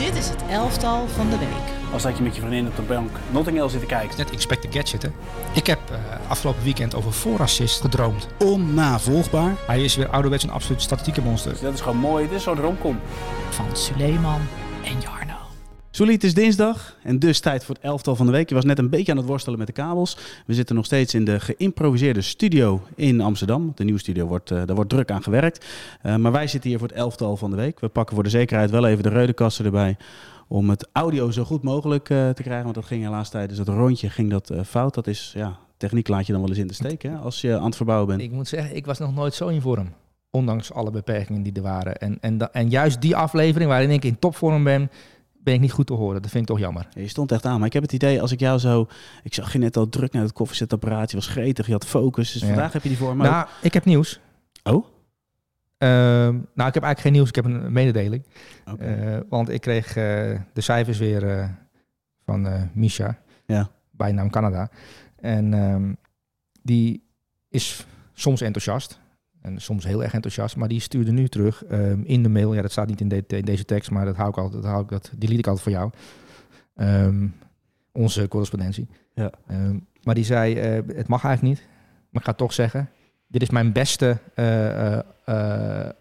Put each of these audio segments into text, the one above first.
Dit is het elftal van de week. Als dat je met je vriendin op de bank Notting Hill zit te kijken. Net Inspect the Gadget, hè? Ik heb uh, afgelopen weekend over voorassist gedroomd. Onnavolgbaar. Hij is weer ouderwets een absoluut statistieke monster. Dus dat is gewoon mooi. Dit is zo'n romcom. Van Suleiman en Jarno. Soelie, het is dinsdag en dus tijd voor het elftal van de week. Je was net een beetje aan het worstelen met de kabels. We zitten nog steeds in de geïmproviseerde studio in Amsterdam. De nieuwe studio wordt, uh, daar wordt druk aan gewerkt. Uh, maar wij zitten hier voor het elftal van de week. We pakken voor de zekerheid wel even de reudenkasten erbij om het audio zo goed mogelijk uh, te krijgen. Want dat ging helaas tijdens het rondje ging dat, fout. Dat is, ja, techniek laat je dan wel eens in de steek hè, als je aan het verbouwen bent. Ik moet zeggen, ik was nog nooit zo in vorm. Ondanks alle beperkingen die er waren. En, en, en juist die aflevering waarin ik in topvorm ben, ben ik niet goed te horen. Dat vind ik toch jammer. Ja, je stond echt aan, maar ik heb het idee als ik jou zo... Ik zag je net al druk naar het koffiezetapparaat. Je was gretig, je had focus. Dus Ja. vandaag heb je die voor me Nou, ik heb nieuws. Oh? Ehm, nou, ik heb eigenlijk geen nieuws. Ik heb een mededeling. Eh, want ik kreeg eh, de cijfers weer eh, van Misha. Ja. Bijnaam Canada. En ehm, die is soms enthousiast. En soms heel erg enthousiast. Maar die stuurde nu terug ehm, in de mail. Ja, dat staat niet in, de- in deze tekst. Maar dat hou ik altijd. Dat hou ik, dat delete ik altijd voor jou. Ehm, onze correspondentie. Ja. Ehm, maar die zei, eh, het mag eigenlijk niet. Maar ik ga toch zeggen. Dit is mijn beste eh, eh,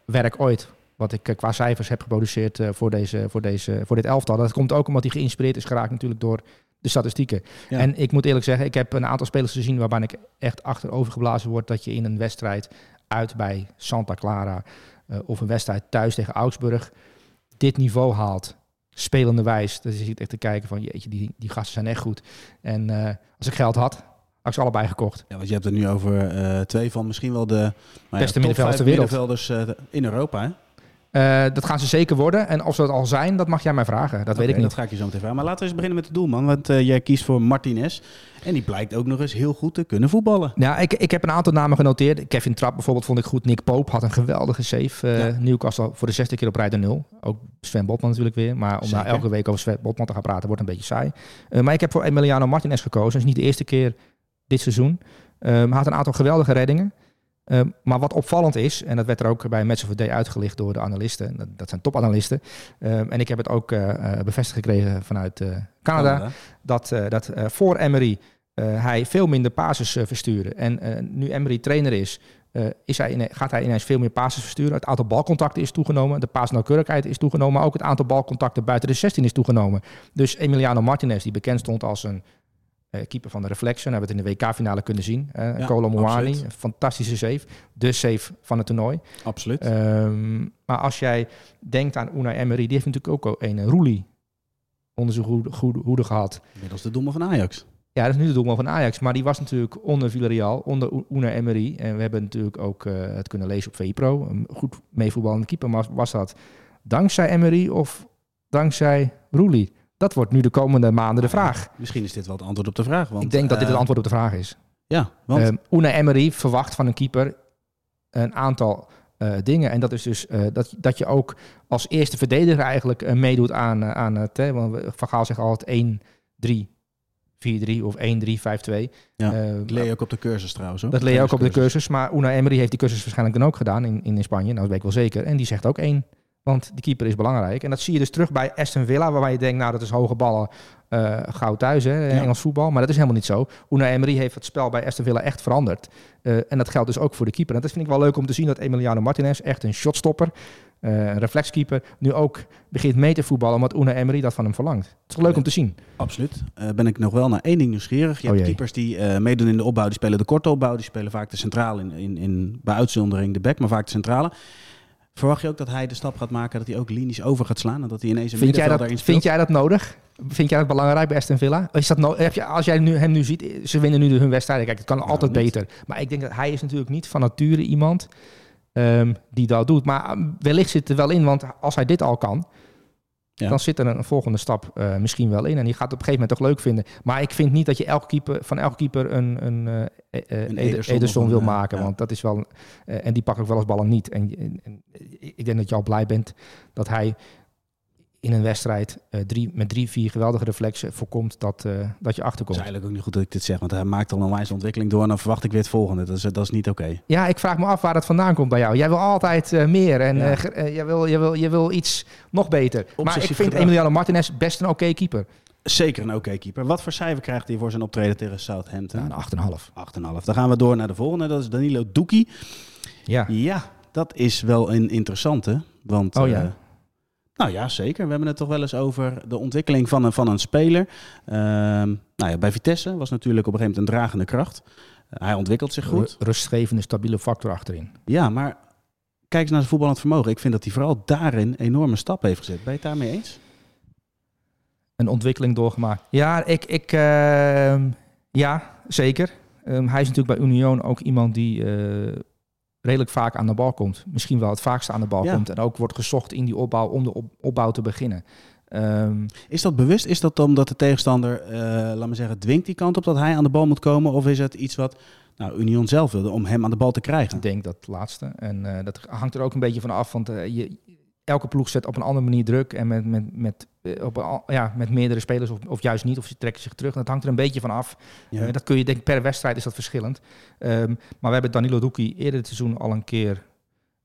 werk ooit. Wat ik qua cijfers heb geproduceerd voor, deze, voor, deze, voor dit elftal. Dat komt ook omdat hij geïnspireerd is geraakt natuurlijk door de statistieken. Ja. En ik moet eerlijk zeggen, ik heb een aantal spelers gezien waarbij ik echt achterover geblazen word dat je in een wedstrijd uit bij Santa Clara eh, of een wedstrijd thuis tegen Augsburg dit niveau haalt. Spelende wijs. Dus je ziet echt te kijken van jeetje, die, die gasten zijn echt goed. En eh, als ik geld had, had ik ze allebei gekocht. Ja, want je hebt er nu over eh, twee van misschien wel de nou ja, Beste middenvelders in Europa. Hè? Eh, dat gaan ze zeker worden. En of ze dat al zijn, dat mag jij mij vragen. Dat weet ik niet. Dat ga ik je zo meteen vragen. Maar laten we eens beginnen met de doelman. Want eh, jij kiest voor Martinez. En die blijkt ook nog eens heel goed te kunnen voetballen. Ja, ik, ik heb een aantal namen genoteerd. Kevin Trapp bijvoorbeeld vond ik goed. Nick Pope had een geweldige save. Ja. Newcastle voor de zesde keer op rij de nul. Ook Sven Botman natuurlijk weer. Maar om Zeker. nou elke week over Sven Botman te gaan praten wordt een beetje saai. Maar ik heb voor Emiliano Martinez gekozen. Dat is niet de eerste keer dit seizoen. Hij had een aantal geweldige reddingen. Eh, maar wat opvallend is, en dat werd er ook bij Match of the Day uitgelicht door de analisten. Dat, dat zijn topanalisten. Eh, en ik heb het ook eh, eh, bevestigd gekregen vanuit eh, Canada dat, eh, dat eh, voor Emery hij veel minder passes verstuurde. En nu Emery trainer is, is hij ine- gaat hij ineens veel meer passes versturen. Het aantal balcontacten is toegenomen, de paasnauwkeurigheid is toegenomen, maar ook het aantal balcontacten buiten de 16 is toegenomen. Dus Emiliano Martinez, die bekend stond als een eh, keeper van de Reflection, hebben we het in de WK-finale kunnen zien. Uh, Ja, Kolo Muani, absoluut. een fantastische save. De save van het toernooi. Absoluut. Ehm, maar als jij denkt aan Unai Emery, die heeft natuurlijk ook een Roelie onder zijn hoede, hoede, hoede gehad. Inmiddels de doelman van Ajax. Ja, dat is nu de doelman van Ajax. Maar die was natuurlijk onder Villarreal, onder Unai Emery. En we hebben natuurlijk ook eh, het kunnen lezen op VI Pro. Een goed meevoetballende keeper. Maar was dat dankzij Emery of dankzij Roelie? Dat wordt nu de komende maanden de vraag. Misschien is dit wel het antwoord op de vraag. Want, Ik denk dat dit eh, het antwoord op de vraag is. Ja, want Ehm Emery verwacht van een keeper een aantal eh, dingen. En dat is dus eh, dat, dat je ook als eerste verdediger eigenlijk eh, meedoet aan, eh, aan het... Hè, want Van Gaal zegt altijd 1-3-4-3 of 1-3-5-2. Ja, Eh, dat leer je ook op de cursus trouwens. Hoor. dat leer je ook op de cursus. Maar Unai Emery heeft die cursus waarschijnlijk dan ook gedaan in, in Spanje. Nou, dat weet ik wel zeker. En die zegt ook één. Want die keeper is belangrijk. En dat zie je dus terug bij Aston Villa. Waarbij je denkt, nou dat is hoge ballen. eh gauw thuis, hè, Ja. Engels voetbal. Maar dat is helemaal niet zo. Unai Emery heeft het spel bij Aston Villa echt veranderd. Eh, en dat geldt dus ook voor de keeper. En dat vind ik wel leuk om te zien dat Emiliano Martinez, echt een shotstopper, eh, een reflexkeeper, nu ook begint mee te voetballen. Omdat Unai Emery dat van hem verlangt. Het is toch leuk om te zien. Absoluut. Ben ik nog wel naar één ding nieuwsgierig. Je Oh hebt keepers die meedoen in de opbouw. Die spelen de korte opbouw. Die spelen vaak de centrale in, in, in, bij uitzondering de back, maar vaak de centrale. Verwacht je ook dat hij de stap gaat maken dat hij ook linies over gaat slaan en dat hij ineens een Vind jij, dat, in speelt? vind jij dat nodig? Vind jij dat belangrijk bij Aston Villa? Is dat no heb je, als jij nu, hem nu ziet, ze winnen nu hun wedstrijden. Kijk, het kan Nou, altijd niet. beter. Maar ik denk dat hij is natuurlijk niet van nature iemand ehm, die dat doet. Maar um, wellicht zit er wel in, want als hij dit al kan, Ja. dan zit er een volgende stap eh, misschien wel in. En die gaat het op een gegeven moment toch leuk vinden. Maar ik vind niet dat je elke keeper, van elke keeper een, een, eh, eh, Een Eder- Ederson Ederson of een, wil maken. ja. Want dat is wel. en die pakt ook wel eens ballen niet. En, en, en ik denk dat je al blij bent dat hij in een wedstrijd eh, drie, met drie, vier geweldige reflexen voorkomt dat, eh, dat je Het achterkomt. is eigenlijk ook niet goed dat ik dit zeg, want hij maakt al een wijze ontwikkeling door en dan verwacht ik weer het volgende. Dat is, dat is niet oké. Ja, ik vraag me af waar dat vandaan komt bij jou. Jij wil altijd eh, meer en Ja. jij, wil, jij, wil, jij wil iets nog beter. maar ik Obsessief vind. Emiliano Martinez best een oké keeper. Zeker een oké keeper. Wat voor cijfer krijgt hij voor zijn optreden tegen Southampton? Ja, een 8,5. 8,5. Dan gaan we door naar de volgende. Dat is Danilo Doekie. Ja. Ja, dat is wel een interessante. Want, Oh ja? Nou ja, zeker. We hebben het toch wel eens over de ontwikkeling van een, van een speler. Ehm, nou ja, bij Vitesse was natuurlijk op een gegeven moment een dragende kracht. Eh, hij ontwikkelt zich goed. Ru- Rustgevende, stabiele factor achterin. Ja, maar kijk eens naar zijn voetballend vermogen. Ik vind dat hij vooral daarin enorme stappen heeft gezet. Ben je het daarmee eens? Een ontwikkeling doorgemaakt. Ja, ik, ik, ehm, ja zeker. Ehm, hij is natuurlijk bij Union ook iemand die eh, redelijk vaak aan de bal komt. Misschien wel het vaakste aan de bal Ja. komt. En ook wordt gezocht in die opbouw om de op- opbouw te beginnen. Ehm, Is dat bewust? Is dat omdat de tegenstander, eh laat me zeggen, dwingt die kant op dat hij aan de bal moet komen? Of is het iets wat nou, Union zelf wilde om hem aan de bal te krijgen? Ik denk dat laatste. En eh, dat hangt er ook een beetje van af. Want eh, je, elke ploeg zet op een andere manier druk. En met, met, met, eh, op een, ja, met meerdere spelers of, of juist niet. Of ze trekken zich terug. En dat hangt er een beetje van af. Ja. Eh, dat kun je denk ik per wedstrijd is dat verschillend. Ehm, maar we hebben Danilo Doekie eerder dit seizoen al een keer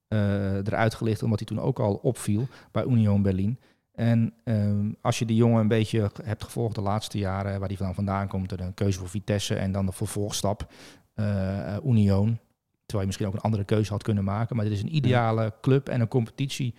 eh, eruit gelicht. Omdat hij toen ook al opviel bij Union Berlin. En ehm, als je die jongen een beetje hebt gevolgd de laatste jaren, waar hij van vandaan komt, de keuze voor Vitesse en dan de vervolgstap eh, Union. Terwijl je misschien ook een andere keuze had kunnen maken. Maar dit is een ideale club en een competitie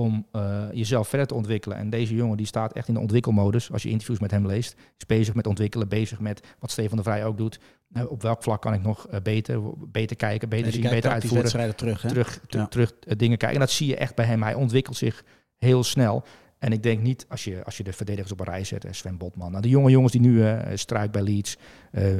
om eh, jezelf verder te ontwikkelen. En deze jongen die staat echt in de ontwikkelmodus. Als je interviews met hem leest, is bezig met ontwikkelen, bezig met wat Stefan de Vrij ook doet. Eh, op welk vlak kan ik nog eh, beter, beter kijken, beter Nee, zien, beter uitvoeren terug. Hè? terug, Ja. terug eh, dingen kijken. En dat zie je echt bij hem. Hij ontwikkelt zich heel snel. En ik denk niet, als je, als je de verdedigers op een rij zet, Sven Botman. Nou, de jonge jongens die nu struik bij Leeds,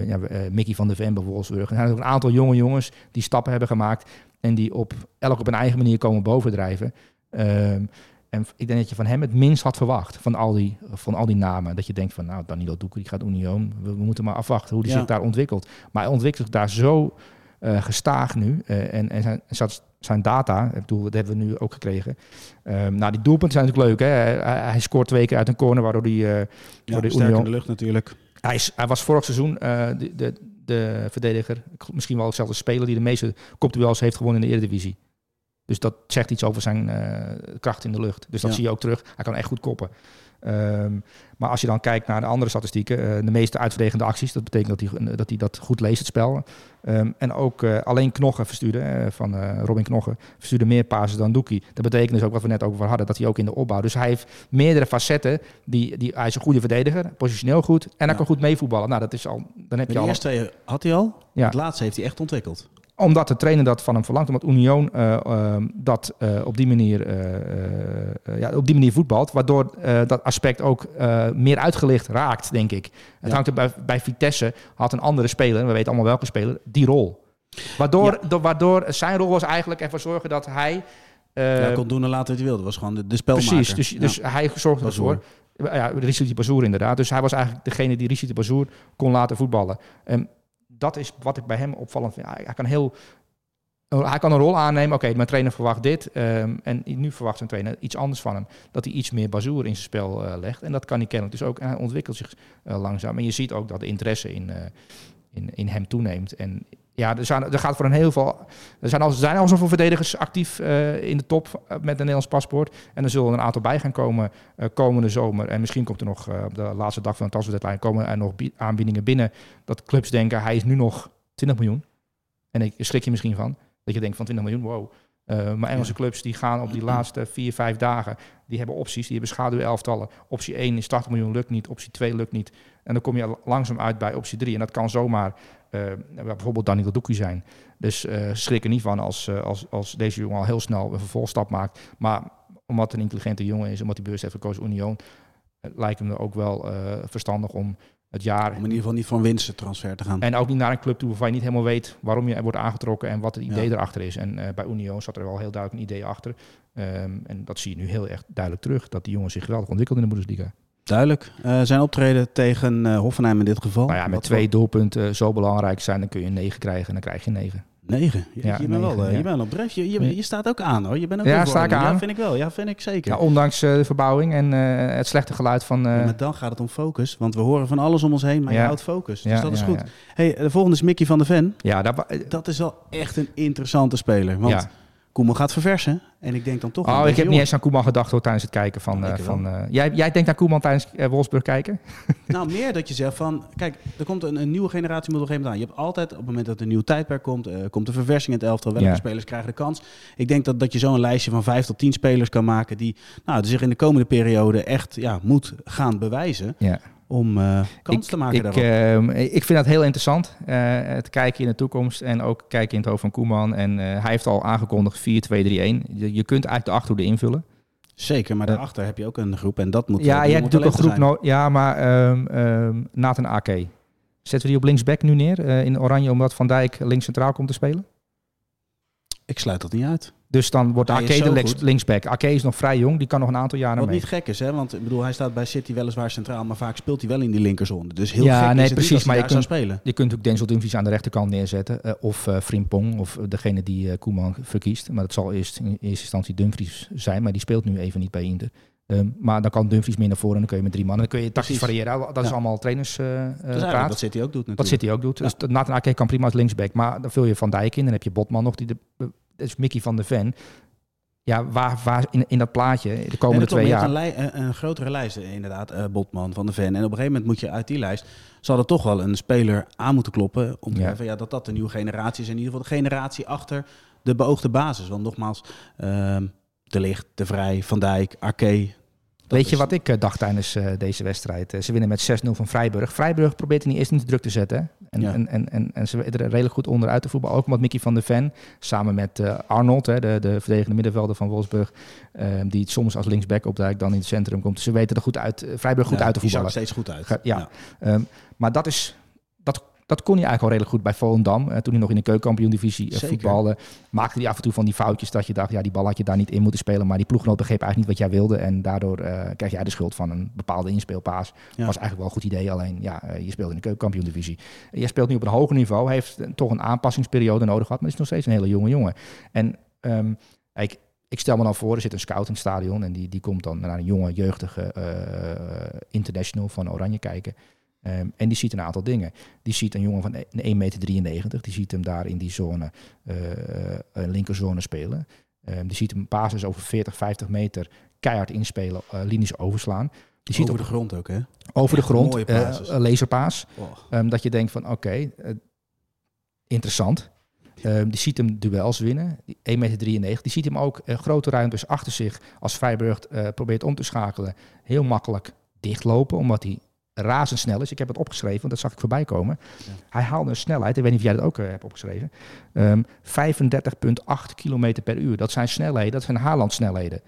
ja, Mickey van der Ven bij Wolfsburg. Er zijn ook een aantal jonge jongens die stappen hebben gemaakt. En die op, elk op een eigen manier komen bovendrijven. Ehm, en ik denk dat je van hem het minst had verwacht, van al die, van al die namen. Dat je denkt van, nou, Danilo Doeker, die gaat Union. We, we moeten maar afwachten hoe die Ja. zich daar ontwikkelt. Maar hij ontwikkelt zich daar zo eh, gestaag nu. eh, en en zijn, zijn, data, ik bedoel, dat hebben we nu ook gekregen. Ehm, nou, die doelpunten zijn natuurlijk leuk. Hè? Hij, hij scoort twee keer uit een corner, waardoor hij... eh, Ja, de in de lucht natuurlijk. hij, is, hij was vorig seizoen de, de, de verdediger, misschien wel zelfs de speler die de meeste kopduels heeft gewonnen in de Eredivisie. Dus dat zegt iets over zijn eh, kracht in de lucht. Dus dat Ja. zie je ook terug. Hij kan echt goed koppen. Ehm, maar als je dan kijkt naar de andere statistieken, eh, de meeste uitverdedigende acties, dat betekent dat hij, dat hij dat goed leest, het spel. Ehm, en ook eh, alleen Knoggen verstuurde, eh, van eh, Robin Knoggen, verstuurde meer passes dan Doekie. Dat betekent dus ook wat we net over hadden, dat hij ook in de opbouw. Dus hij heeft meerdere facetten. Die, die, hij is een goede verdediger, positioneel goed en hij Ja. kan goed meevoetballen. Nou, dat is al, dan heb De je al eerste twee had hij al. Ja. Het laatste heeft hij echt ontwikkeld. Omdat de trainer dat van hem verlangt, omdat Union ehm, dat eh, op, die manier, eh, ja, op die manier voetbalt, waardoor dat aspect ook meer uitgelicht raakt, denk ik. Het Ja. hangt er bij, bij Vitesse, had een andere speler, we weten allemaal welke speler, die rol. Waardoor, Ja. waardoor zijn rol was eigenlijk ervoor zorgen dat hij... Hij kon doen en laten wat hij wilde. Was gewoon de, de spelmaker. Precies, dus, dus hij zorgde ervoor. Ja, Richard Bazoer inderdaad. Dus hij was eigenlijk degene die Richard Bazoer kon laten voetballen. En dat is wat ik bij hem opvallend vind. Hij, kan heel... Hij kan een rol aannemen. Oké, mijn trainer verwacht dit. ehm, en nu verwacht zijn trainer iets anders van hem. Dat hij iets meer bazoer in zijn spel eh, legt. En dat kan hij kennelijk dus ook. Hij ontwikkelt zich eh, langzaam. En je ziet ook dat de interesse in, eh, in, in hem toeneemt. En ja, er, zijn, er gaat voor een heel veel. Er zijn al, zijn al zoveel verdedigers actief eh, in de top eh, met een Nederlands paspoort. En er zullen er een aantal bij gaan komen eh, komende zomer. En misschien komt er nog op de laatste dag van de transferdeadline komen er nog bi- aanbiedingen binnen. Dat clubs denken, hij is nu nog 20 miljoen. En ik schrik je misschien van. Dat je denkt van 20 miljoen, wow. Maar Engelse clubs die gaan op die laatste vier, vijf dagen. Die hebben opties, die hebben schaduwelftallen. Optie 1 is 80 miljoen, lukt niet. Optie 2 lukt niet. En dan kom je langzaam uit bij optie 3. En dat kan zomaar eh, bijvoorbeeld Danilo Doekie zijn. Dus eh schrik er niet van als, eh, als, als deze jongen al heel snel een vervolgstap maakt. Maar omdat een intelligente jongen is, omdat hij bewust heeft gekozen Union, lijkt hem er ook wel verstandig om het jaar Om in ieder geval niet van winsttransfer te gaan. en ook niet naar een club toe waarvan je niet helemaal weet waarom je wordt aangetrokken en wat het idee Ja. erachter is. En bij Union zat er wel heel duidelijk een idee achter. Ehm, en dat zie je nu heel erg duidelijk terug, dat die jongen zich geweldig ontwikkelt in de Bundesliga. Duidelijk. Eh, zijn optreden tegen eh, Hoffenheim in dit geval. Nou ja, met Wat twee voor- doelpunten zo belangrijk zijn, dan kun je een 9 krijgen en dan krijg je een 9. Negen. Je, Ja, je bent wel, negen, eh, ja. je bent op dreef. Je, je, je staat ook aan hoor. Je bent ook Ja, sta ik. Ja, aan. vind ik wel. Ja, vind ik zeker. Ja, ondanks eh, de verbouwing en eh, het slechte geluid van... eh, Ja, maar dan gaat het om focus. Want we horen van alles om ons heen, maar je houdt focus. Dus ja, dat is goed. Hey, de volgende is Mickey van der Ven. ja eh, Dat is wel echt een interessante speler. Want ja. Koeman gaat verversen. En ik denk dan toch... Oh, ik heb niet eens aan Koeman gedacht hoor, tijdens het kijken van... Eh, van eh, jij, jij denkt aan Koeman tijdens eh, Wolfsburg kijken? Nou, meer dat je zegt van... Kijk, er komt een, een nieuwe generatie moet op een gegeven moment aan. Je hebt altijd, op het moment dat er een nieuw tijdperk komt... eh, komt de verversing in het elftal. Welke Ja. spelers krijgen de kans? Ik denk dat, dat je zo'n lijstje van vijf tot tien spelers kan maken... die nou, zich in de komende periode echt ja, moet gaan bewijzen... Ja. Om eh, kans ik, te maken ik, daarop. ehm, ik vind dat heel interessant. eh, het kijken in de toekomst en ook kijken in het hoofd van Koeman. En eh, hij heeft al aangekondigd 4-2-3-1. Je, je kunt eigenlijk de achterhoede invullen. Zeker, maar daarachter heb je ook een groep en dat moet... ja, je hebt natuurlijk een groep. Ja, maar ehm ehm Nathan Ake. Zetten we die op linksback nu neer in Oranje omdat Van Dijk links centraal komt te spelen? Ik sluit dat niet uit. Dus dan wordt Hij zo de links, linksback. Ake is nog vrij jong, die kan nog een aantal jaren Wat mee. niet gek is, hè? want ik bedoel, hij staat bij City weliswaar centraal... maar vaak speelt hij wel in die linkerzone. Dus heel Ja, gek nee, is het precies, niet maar je zou spelen. Je kunt natuurlijk Denzel Dumfries aan de rechterkant neerzetten. eh, of eh Frimpong, of degene die eh, Koeman verkiest. Maar dat zal eerst in eerste instantie Dumfries zijn. Maar die speelt nu even niet bij Inter. Ehm, maar dan kan Dumfries meer naar voren en dan kun je met drie mannen. Dan kun je tactisch Precies. variëren. Dat is allemaal trainers eh Dat wat City ook doet natuurlijk. Wat City ook doet. Ja. Dus dat- Nathan Ake kan prima als linksback. Maar dan vul je Van Dijk in. Dan heb je Botman nog. Die de, is Mickey van de Ven. Ja, waar, waar in, in dat plaatje de komende twee jaar... een, lij- een, een grotere lijst, eh, inderdaad. eh, Botman, Van de Ven. En op een gegeven moment moet je uit die lijst... zal er toch wel een speler aan moeten kloppen... om te Ja. ja, dat dat de nieuwe generatie is. In ieder geval de generatie achter de beoogde basis. Want nogmaals, ehm, De Licht, De Vrij, Van Dijk, Arke... Weet je wat ik eh, dacht tijdens eh, deze wedstrijd? Eh, ze winnen met 6-0 van Vrijburg. Vrijburg probeert in die eerste niet druk te zetten. En, Ja. en, en, en, en ze weten er redelijk goed onderuit te voetballen. Ook omdat Mickey van der Ven, samen met Arnold, hè, de, de verdedigende middenvelder van Wolfsburg, eh, die het soms als linksback opduikt, dan in het centrum komt. Ze weten er goed uit, Vrijburg goed Ja, uit te die zag er voetballen. steeds goed uit. Ja. Ehm, maar dat is... Dat, kon hij eigenlijk al redelijk goed bij Volendam. Eh, toen hij nog in de keukenkampioen-divisie eh, voetbalde, maakte hij af en toe van die foutjes dat je dacht, ja, die bal had je daar niet in moeten spelen. Maar die ploeggenoot begreep eigenlijk niet wat jij wilde. En daardoor eh krijg jij de schuld van een bepaalde inspeelpaas. Ja. Was eigenlijk wel een goed idee, alleen ja, je speelt in de keukenkampioen-divisie. Je speelt nu op een hoger niveau, hij heeft toch een aanpassingsperiode nodig gehad, maar is nog steeds een hele jonge jongen. En ehm, ik, ik stel me dan voor, er zit een scout in het stadion en die, die komt dan naar een jonge, jeugdige international van Oranje kijken. Ehm, en die ziet een aantal dingen. Die ziet een jongen van 1,93 meter, die ziet hem daar in die zone, een linkerzone spelen. Ehm, die ziet hem basis over 40, 50 meter keihard inspelen, eh, linies overslaan. Die ziet Over de grond ook, hè? over de Echt grond, mooie laserpaas. Oh. Ehm, dat je denkt van oké, interessant. Die ziet hem duels winnen, die 1,93 meter. Die ziet hem ook grote ruimtes achter zich als Vrijburg probeert om te schakelen. Heel makkelijk dichtlopen, omdat hij razendsnel is. Ik heb het opgeschreven, want dat zag ik voorbij komen. Ja. Hij haalde een snelheid, ik weet niet of jij dat ook eh, hebt opgeschreven, ehm 35,8 kilometer per uur. Dat zijn snelheden, dat zijn Haaland snelheden.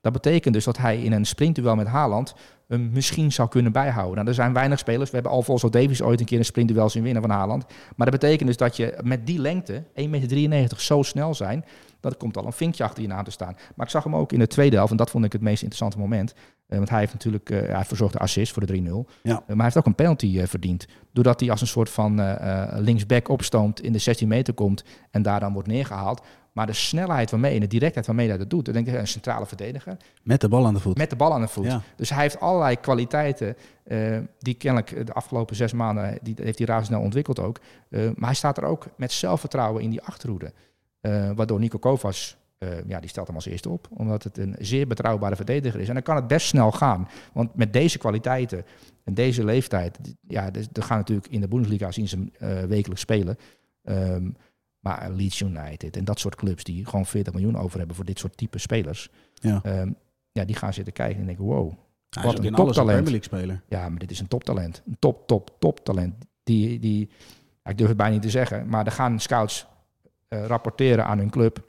Dat betekent dus dat hij in een sprintduel met Haaland hem misschien zou kunnen bijhouden. Nou, er zijn weinig spelers. We hebben Alfonso Davies ooit een keer een sprintduel zien winnen van Haaland. Maar dat betekent dus dat je met die lengte, 1,93 meter, zo snel zijn... dat komt al een vinkje achter je naam te staan. Maar ik zag hem ook in de tweede helft, en dat vond ik het meest interessante moment. Eh, want hij heeft natuurlijk, eh, hij verzorgd de assist voor de 3-0. Ja. Eh, maar hij heeft ook een penalty verdiend. Doordat hij als een soort van linksback opstoomt, in de 16 meter komt... en daar dan wordt neergehaald. Maar de snelheid waarmee en de directheid waarmee hij dat doet... dan denk ik, een centrale verdediger Met de bal aan de voet. met de bal aan de voet. Ja. Dus hij heeft allerlei kwaliteiten die kennelijk de afgelopen zes maanden die heeft hij razendsnel ontwikkeld ook. Maar hij staat er ook met zelfvertrouwen in die achterhoede. Eh, waardoor Nico Kovacs, eh, ja, die stelt hem als eerste op. Omdat het een zeer betrouwbare verdediger is. En dan kan het best snel gaan. Want met deze kwaliteiten en deze leeftijd, ja, dus, er gaan natuurlijk in de Bundesliga zien ze hem eh, wekelijks spelen. Ehm, maar Leeds United en dat soort clubs die gewoon 40 miljoen over hebben voor dit soort type spelers. Ja. Ehm, ja, die gaan zitten kijken en denken, wow, Hij Wat een toptalent. Premier League speler. ja, maar dit is een toptalent. Een top, top, top talent. Die, die, ja, ik durf het bijna niet te zeggen, maar er gaan scouts eh, rapporteren aan hun club.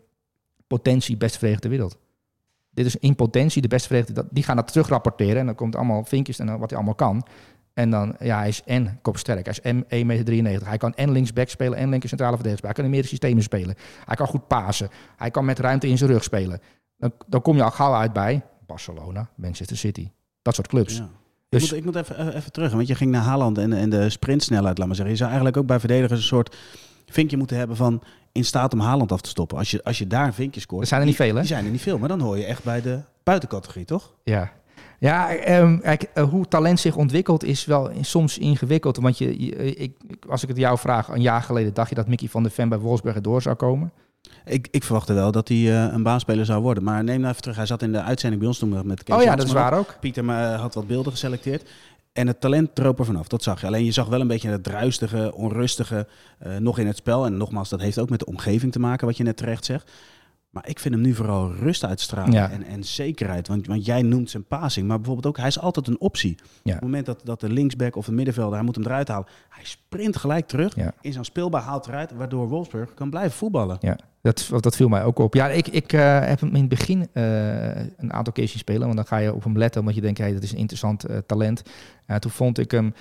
Potentie beste verdediger ter wereld. Dit is in potentie de beste verdediger. dat- Die gaan dat terug rapporteren en dan komt allemaal vinkjes en dan wat hij allemaal kan. En dan, ja, hij is en kopsterk. Hij is en 1,93 meter. Hij kan en linksback spelen en linker centrale verdediger spelen. Hij kan in meerdere systemen spelen. Hij kan goed pasen. Hij kan met ruimte in zijn rug spelen. Dan, dan kom je al gauw uit bij Barcelona, Manchester City. Dat soort clubs. Ja. Dus- ik, moet, ik moet even, eh, even terug, want je ging naar Haaland en, en de sprintsnelheid, laat maar zeggen. Je zou eigenlijk ook bij verdedigers een soort vinkje moeten hebben van... in staat om Haaland af te stoppen. Als je, als je daar een vinkje scoort. Er zijn er niet die- veel, hè? Die zijn er niet veel, maar dan hoor je echt bij de buitencategorie, toch? Ja. Ja, ehm, kijk, eh, hoe talent zich ontwikkelt is wel soms ingewikkeld. Want je, je- ik, als ik het jou vraag, een jaar geleden dacht je dat Mickey van der Ven bij Wolfsburg door zou komen. Ik, ik verwachtte wel dat hij eh, een baanspeler zou worden. Maar neem nou even terug. Hij zat in de uitzending bij ons toen met Kees oh ja, dat is waar ook. Pieter eh, had wat beelden geselecteerd. En het talent droop er vanaf, dat zag je. Alleen je zag wel een beetje het druistige, onrustige eh, nog in het spel. En nogmaals, dat heeft ook met de omgeving te maken, wat je net terecht zegt. Maar ik vind hem nu vooral rust uitstralen Ja. en, en zekerheid. Want, want jij noemt zijn passing, maar bijvoorbeeld ook, hij is altijd een optie. Ja. Op het moment dat, dat de linksback of de middenvelder, hij moet hem eruit halen. Hij sprint gelijk terug Ja. in zijn speelbaar, haalt eruit, waardoor Wolfsburg kan blijven voetballen. Ja, dat, dat viel mij ook op. Ja, ik, ik eh, heb hem in het begin eh, een aantal keer zien spelen. Want dan ga je op hem letten, omdat je denkt, hey, dat is een interessant eh, talent. Toen vond ik hem,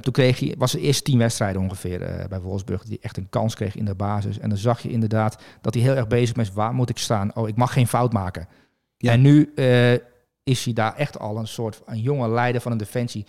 toen kreeg hij, was de eerste tien wedstrijden ongeveer bij Wolfsburg, die echt een kans kreeg in de basis. En dan zag je inderdaad dat hij heel erg bezig was, waar moet ik staan? Oh, ik mag geen fout maken. Ja. En nu is hij daar echt al een soort een jonge leider van een defensie.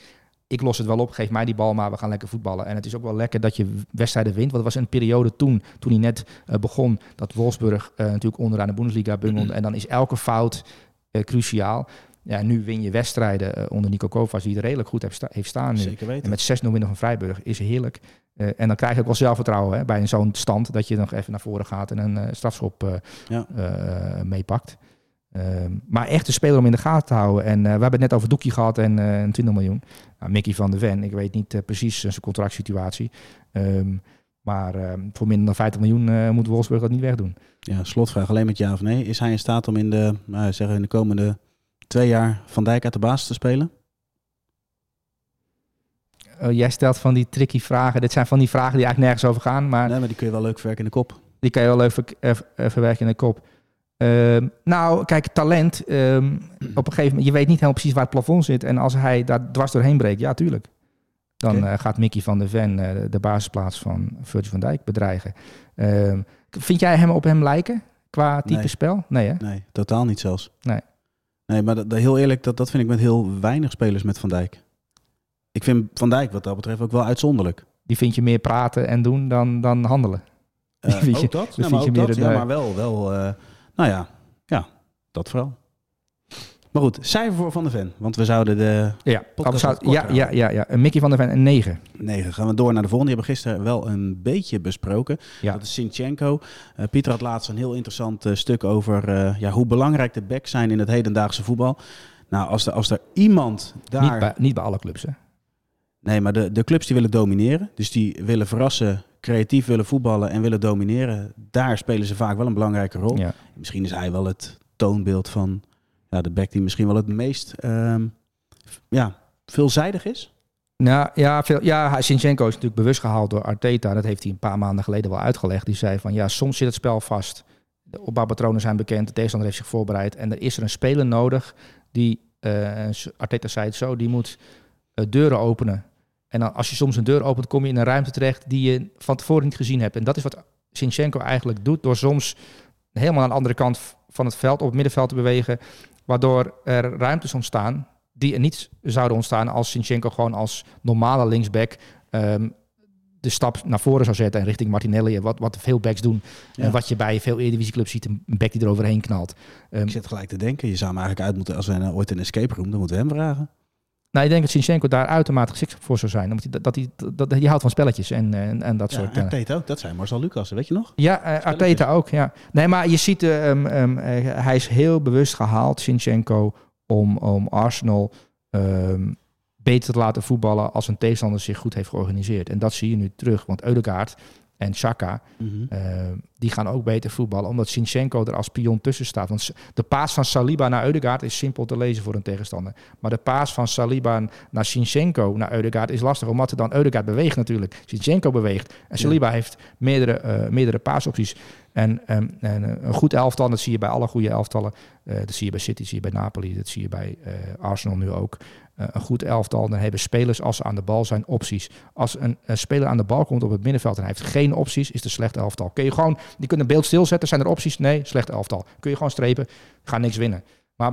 Ik los het wel op, geef mij die bal maar, we gaan lekker voetballen. En het is ook wel lekker dat je wedstrijden wint. Want het was een periode toen, toen hij net eh, begon, dat Wolfsburg eh, natuurlijk onderaan de Bundesliga bungelde. En dan is elke fout eh, cruciaal. Ja, nu win je wedstrijden onder Nico Kovacs, die het redelijk goed heeft, sta- heeft staan nu. Zeker weten. En met 6-0 winnen van Vrijburg is heerlijk. En dan krijg je ook wel zelfvertrouwen hè, bij zo'n stand dat je nog even naar voren gaat en een strafschop Ja. meepakt. Ehm, maar echt een speler om in de gaten te houden. En eh, we hebben het net over Doekie gehad en eh, een 20 miljoen. Nou, Mickey van der Ven, ik weet niet eh, precies zijn contractsituatie. Ehm, maar ehm, voor minder dan 50 miljoen eh, moet Wolfsburg dat niet wegdoen. Ja, slotvraag alleen met ja of nee. Is hij in staat om in de, nou, zeggen in de komende twee jaar Van Dijk uit de basis te spelen? Eh, jij stelt van die tricky vragen. Dit zijn van die vragen die eigenlijk nergens over gaan. Maar Nee, maar die kun je wel leuk verwerken in de kop. Die kan je wel even eh, eh, verwerken in de kop. Ehm, nou, kijk, talent. ehm, op een gegeven moment, je weet niet helemaal precies waar het plafond zit. En als hij daar dwars doorheen breekt, ja, tuurlijk. Dan eh, gaat Mickey van der Ven eh, de basisplaats van Virgil van Dijk bedreigen. Ehm, vind jij hem op hem lijken? Qua type Nee. spel? Nee, hè? Nee, totaal niet zelfs. Nee. Nee, maar dat, heel eerlijk, dat, dat vind ik met heel weinig spelers met Van Dijk. Ik vind Van Dijk wat dat betreft ook wel uitzonderlijk. Die vind je meer praten en doen dan, dan handelen. Je- ook dat, dat ja, vind maar, je ook meer dat ja, maar wel, wel nou ja, ja, dat vooral. Maar goed, cijfer voor Van de Ven. Want we zouden de Ja, Podcast ja, ja, ja, ja. Een Mickey van der Ven een 9. 9 gaan we door naar de volgende. Die hebben we gisteren wel een beetje besproken. Ja. Dat is Sinchenko. Eh, Pieter had laatst een heel interessant eh, stuk over eh, ja, hoe belangrijk de backs zijn in het hedendaagse voetbal. Nou, als er, als er iemand daar... Niet, bij, niet bij alle clubs, hè? Nee, maar de, de clubs die willen domineren. Dus die willen verrassen, creatief willen voetballen en willen domineren. Daar spelen ze vaak wel een belangrijke rol. Ja. Misschien is hij wel het toonbeeld van ja, de back die misschien wel het meest ehm, ja, veelzijdig is. Nou ja, veel, ja, Sinchenko is natuurlijk bewust gehaald door Arteta. Dat heeft hij een paar maanden geleden wel uitgelegd. Die zei van ja, soms zit het spel vast. De opbouwpatronen zijn bekend. De tegenstander heeft zich voorbereid. En er is er een speler nodig die, eh, Arteta zei het zo, die moet eh, deuren openen. En dan, als je soms een deur opent, kom je in een ruimte terecht die je van tevoren niet gezien hebt. En dat is wat Sinchenko eigenlijk doet. Door soms helemaal aan de andere kant van het veld, op het middenveld te bewegen. Waardoor er ruimtes ontstaan die er niet zouden ontstaan als Sinchenko gewoon als normale linksback ehm, de stap naar voren zou zetten en richting Martinelli. Wat, wat veel backs doen. Ja. En wat je bij veel Eredivisieclubs ziet, een back die er overheen knalt. Ehm, Ik zit gelijk te denken, je zou hem eigenlijk uit moeten, als we nou ooit een escape room, dan moeten we hem vragen. Nou, ik denk dat Sinchenko daar uitermate geschikt voor zou zijn. Omdat hij, dat, hij, dat, hij houdt van spelletjes en, en, en dat Ja, soort... en eh, Tate ook, dat zijn Marcel Lucas, weet je nog? Ja, eh, Arteta ook, ja. Nee, maar je ziet, eh, eh, hij is heel bewust gehaald, Sinchenko, om, om Arsenal ehm, beter te laten voetballen als een tegenstander zich goed heeft georganiseerd. En dat zie je nu terug, want Eudegaard en Saka, eh, die gaan ook beter voetballen, omdat Sinchenko er als pion tussen staat. Want de paas van Saliba naar Eudegaard is simpel te lezen voor een tegenstander. Maar de paas van Saliba naar Sinchenko naar Eudegaard is lastig, omdat er dan Eudegaard beweegt natuurlijk. Sinchenko beweegt en Saliba heeft meerdere, eh, meerdere paasopties. En, en eh, een goed elftal, dat zie je bij alle goede elftallen. Dat zie je bij City, zie je bij Napoli, dat zie je bij Arsenal nu ook. Eh, een goed elftal, dan hebben spelers als ze aan de bal zijn opties. Als een, een speler aan de bal komt op het middenveld en hij heeft geen opties, is het een slecht elftal. Kun je gewoon, die kunnen een beeld stilzetten, zijn er opties? Nee, slecht elftal. Kun je gewoon strepen, ga niks winnen. Maar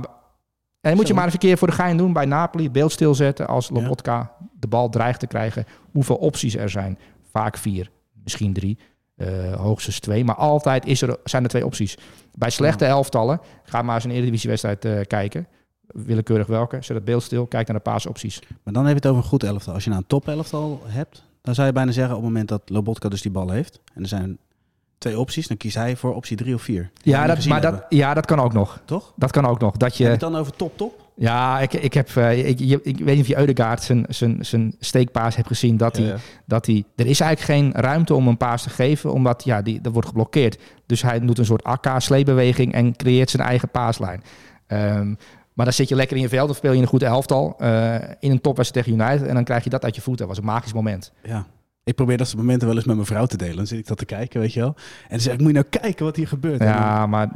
en moet je maar eens een keer voor de gein doen bij Napoli, beeld stilzetten als Lobotka de bal dreigt te krijgen. Hoeveel opties er zijn? Vaak vier, misschien drie. eh, hoogstens twee. Maar altijd is er, zijn er twee opties. Bij slechte elftallen, ga maar eens een Eredivisiewedstrijd eh kijken. Willekeurig welke, zet het beeld stil, kijk naar de paasopties. Maar dan heb je het over een goed elftal. Als je nou een top elftal hebt, dan zou je bijna zeggen op het moment dat Lobotka dus die bal heeft. En er zijn twee opties, dan kiest hij voor optie drie of vier. Ja, dat, maar dat, ja, dat kan ook nog. toch? Dat kan ook nog. Dat Heb je je, het dan over top-top? ja, ik, ik, heb, eh, ik, je- ik weet niet of je Eudegaard zijn, zijn, zijn steekpaas hebt gezien. Dat hij, dat hij, er is eigenlijk geen ruimte om een paas te geven, omdat ja, die, dat wordt geblokkeerd. Dus hij doet een soort AK-sleepbeweging en creëert zijn eigen paaslijn. Ehm, maar dan zit je lekker in je veld, dan speel je een goed elftal. eh, in een topwedstrijd tegen United en dan krijg je dat uit je voeten. Dat was een magisch moment. Ja. Ik probeer dat soort momenten wel eens met mijn vrouw te delen. Dan zit ik dat te kijken, weet je wel. En dan zeg ik, moet je nou kijken wat hier gebeurt. Dan Ja, maar...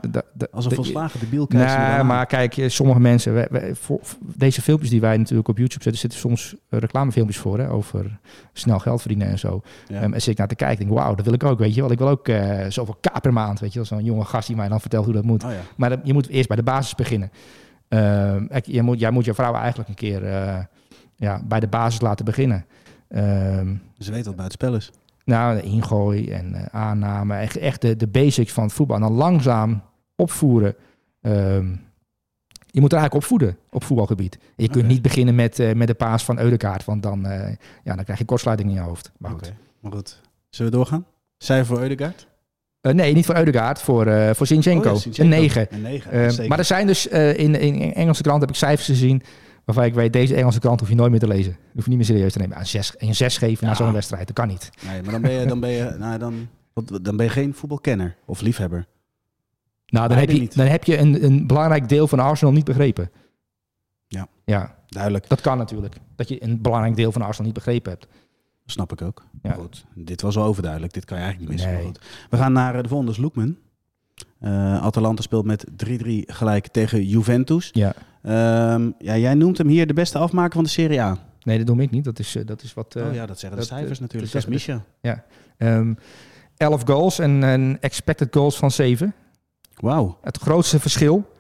Als een de- volslagen debiel kijkt Nee, maar kijk, eh, sommige mensen, voor, deze filmpjes die wij natuurlijk op YouTube zetten, zitten soms eh, reclamefilmpjes voor hè, over snel geld verdienen en zo. Ja. Ehm, en zit ik naar te kijken, denk wauw, dat wil ik ook, weet je wel. Ik wil ook eh, zoveel k per maand, weet je wel. Zo'n jonge gast die mij dan vertelt hoe dat moet. Oh ja. Maar dat- je moet eerst bij de basis beginnen. Ehm, kijk, je moet, jij moet je vrouw eigenlijk een keer eh, ja, bij de basis laten beginnen. Ehm, Ze weten wat buitenspel is. nou, ingooi en eh, aanname. Echt, echt de, de basics van het voetbal. En dan langzaam opvoeren. Ehm, je moet er eigenlijk opvoeden op voetbalgebied. Je kunt niet beginnen met, eh, met de paas van Eudekaart. Want dan, ja, dan krijg je kortsluiting in je hoofd. Maar goed. Oké, maar goed. Zullen we doorgaan? Cijfer voor Eudegaard? Eh, nee, niet voor Eudekaart. Voor, eh voor Zinchenko. Oh ja, Zinchenko. Een 9. Een 9. Ehm, maar er zijn dus eh, in, in Engelse krant heb ik cijfers gezien. Waarvan ik weet, deze Engelse krant hoef je nooit meer te lezen. Die hoef je niet meer serieus te nemen. Een 6 een zes geven na zo'n wedstrijd, dat kan niet. Nee, maar dan ben je, dan ben je, nou, dan, dan ben je geen voetbalkenner of liefhebber. Nou, dan heb Beide je, dan heb je een, een belangrijk deel van Arsenal niet begrepen. Ja. Ja, Duidelijk. dat kan natuurlijk. Dat je een belangrijk deel van Arsenal niet begrepen hebt. Snap ik ook. Ja. Goed, dit was wel overduidelijk. Dit kan je eigenlijk niet missen. Nee. We gaan naar eh, de volgende, is Loekman. Eh, Atalanta speelt met 3-3 gelijk tegen Juventus. Ja. Ehm, ja, jij noemt hem hier de beste afmaker van de Serie A. Nee, dat noem ik niet. Dat is, eh, dat is wat... oh ja, dat zeggen de cijfers natuurlijk. dat is Misha. ehm, 11 goals en expected goals van 7. Wauw. Het grootste verschil.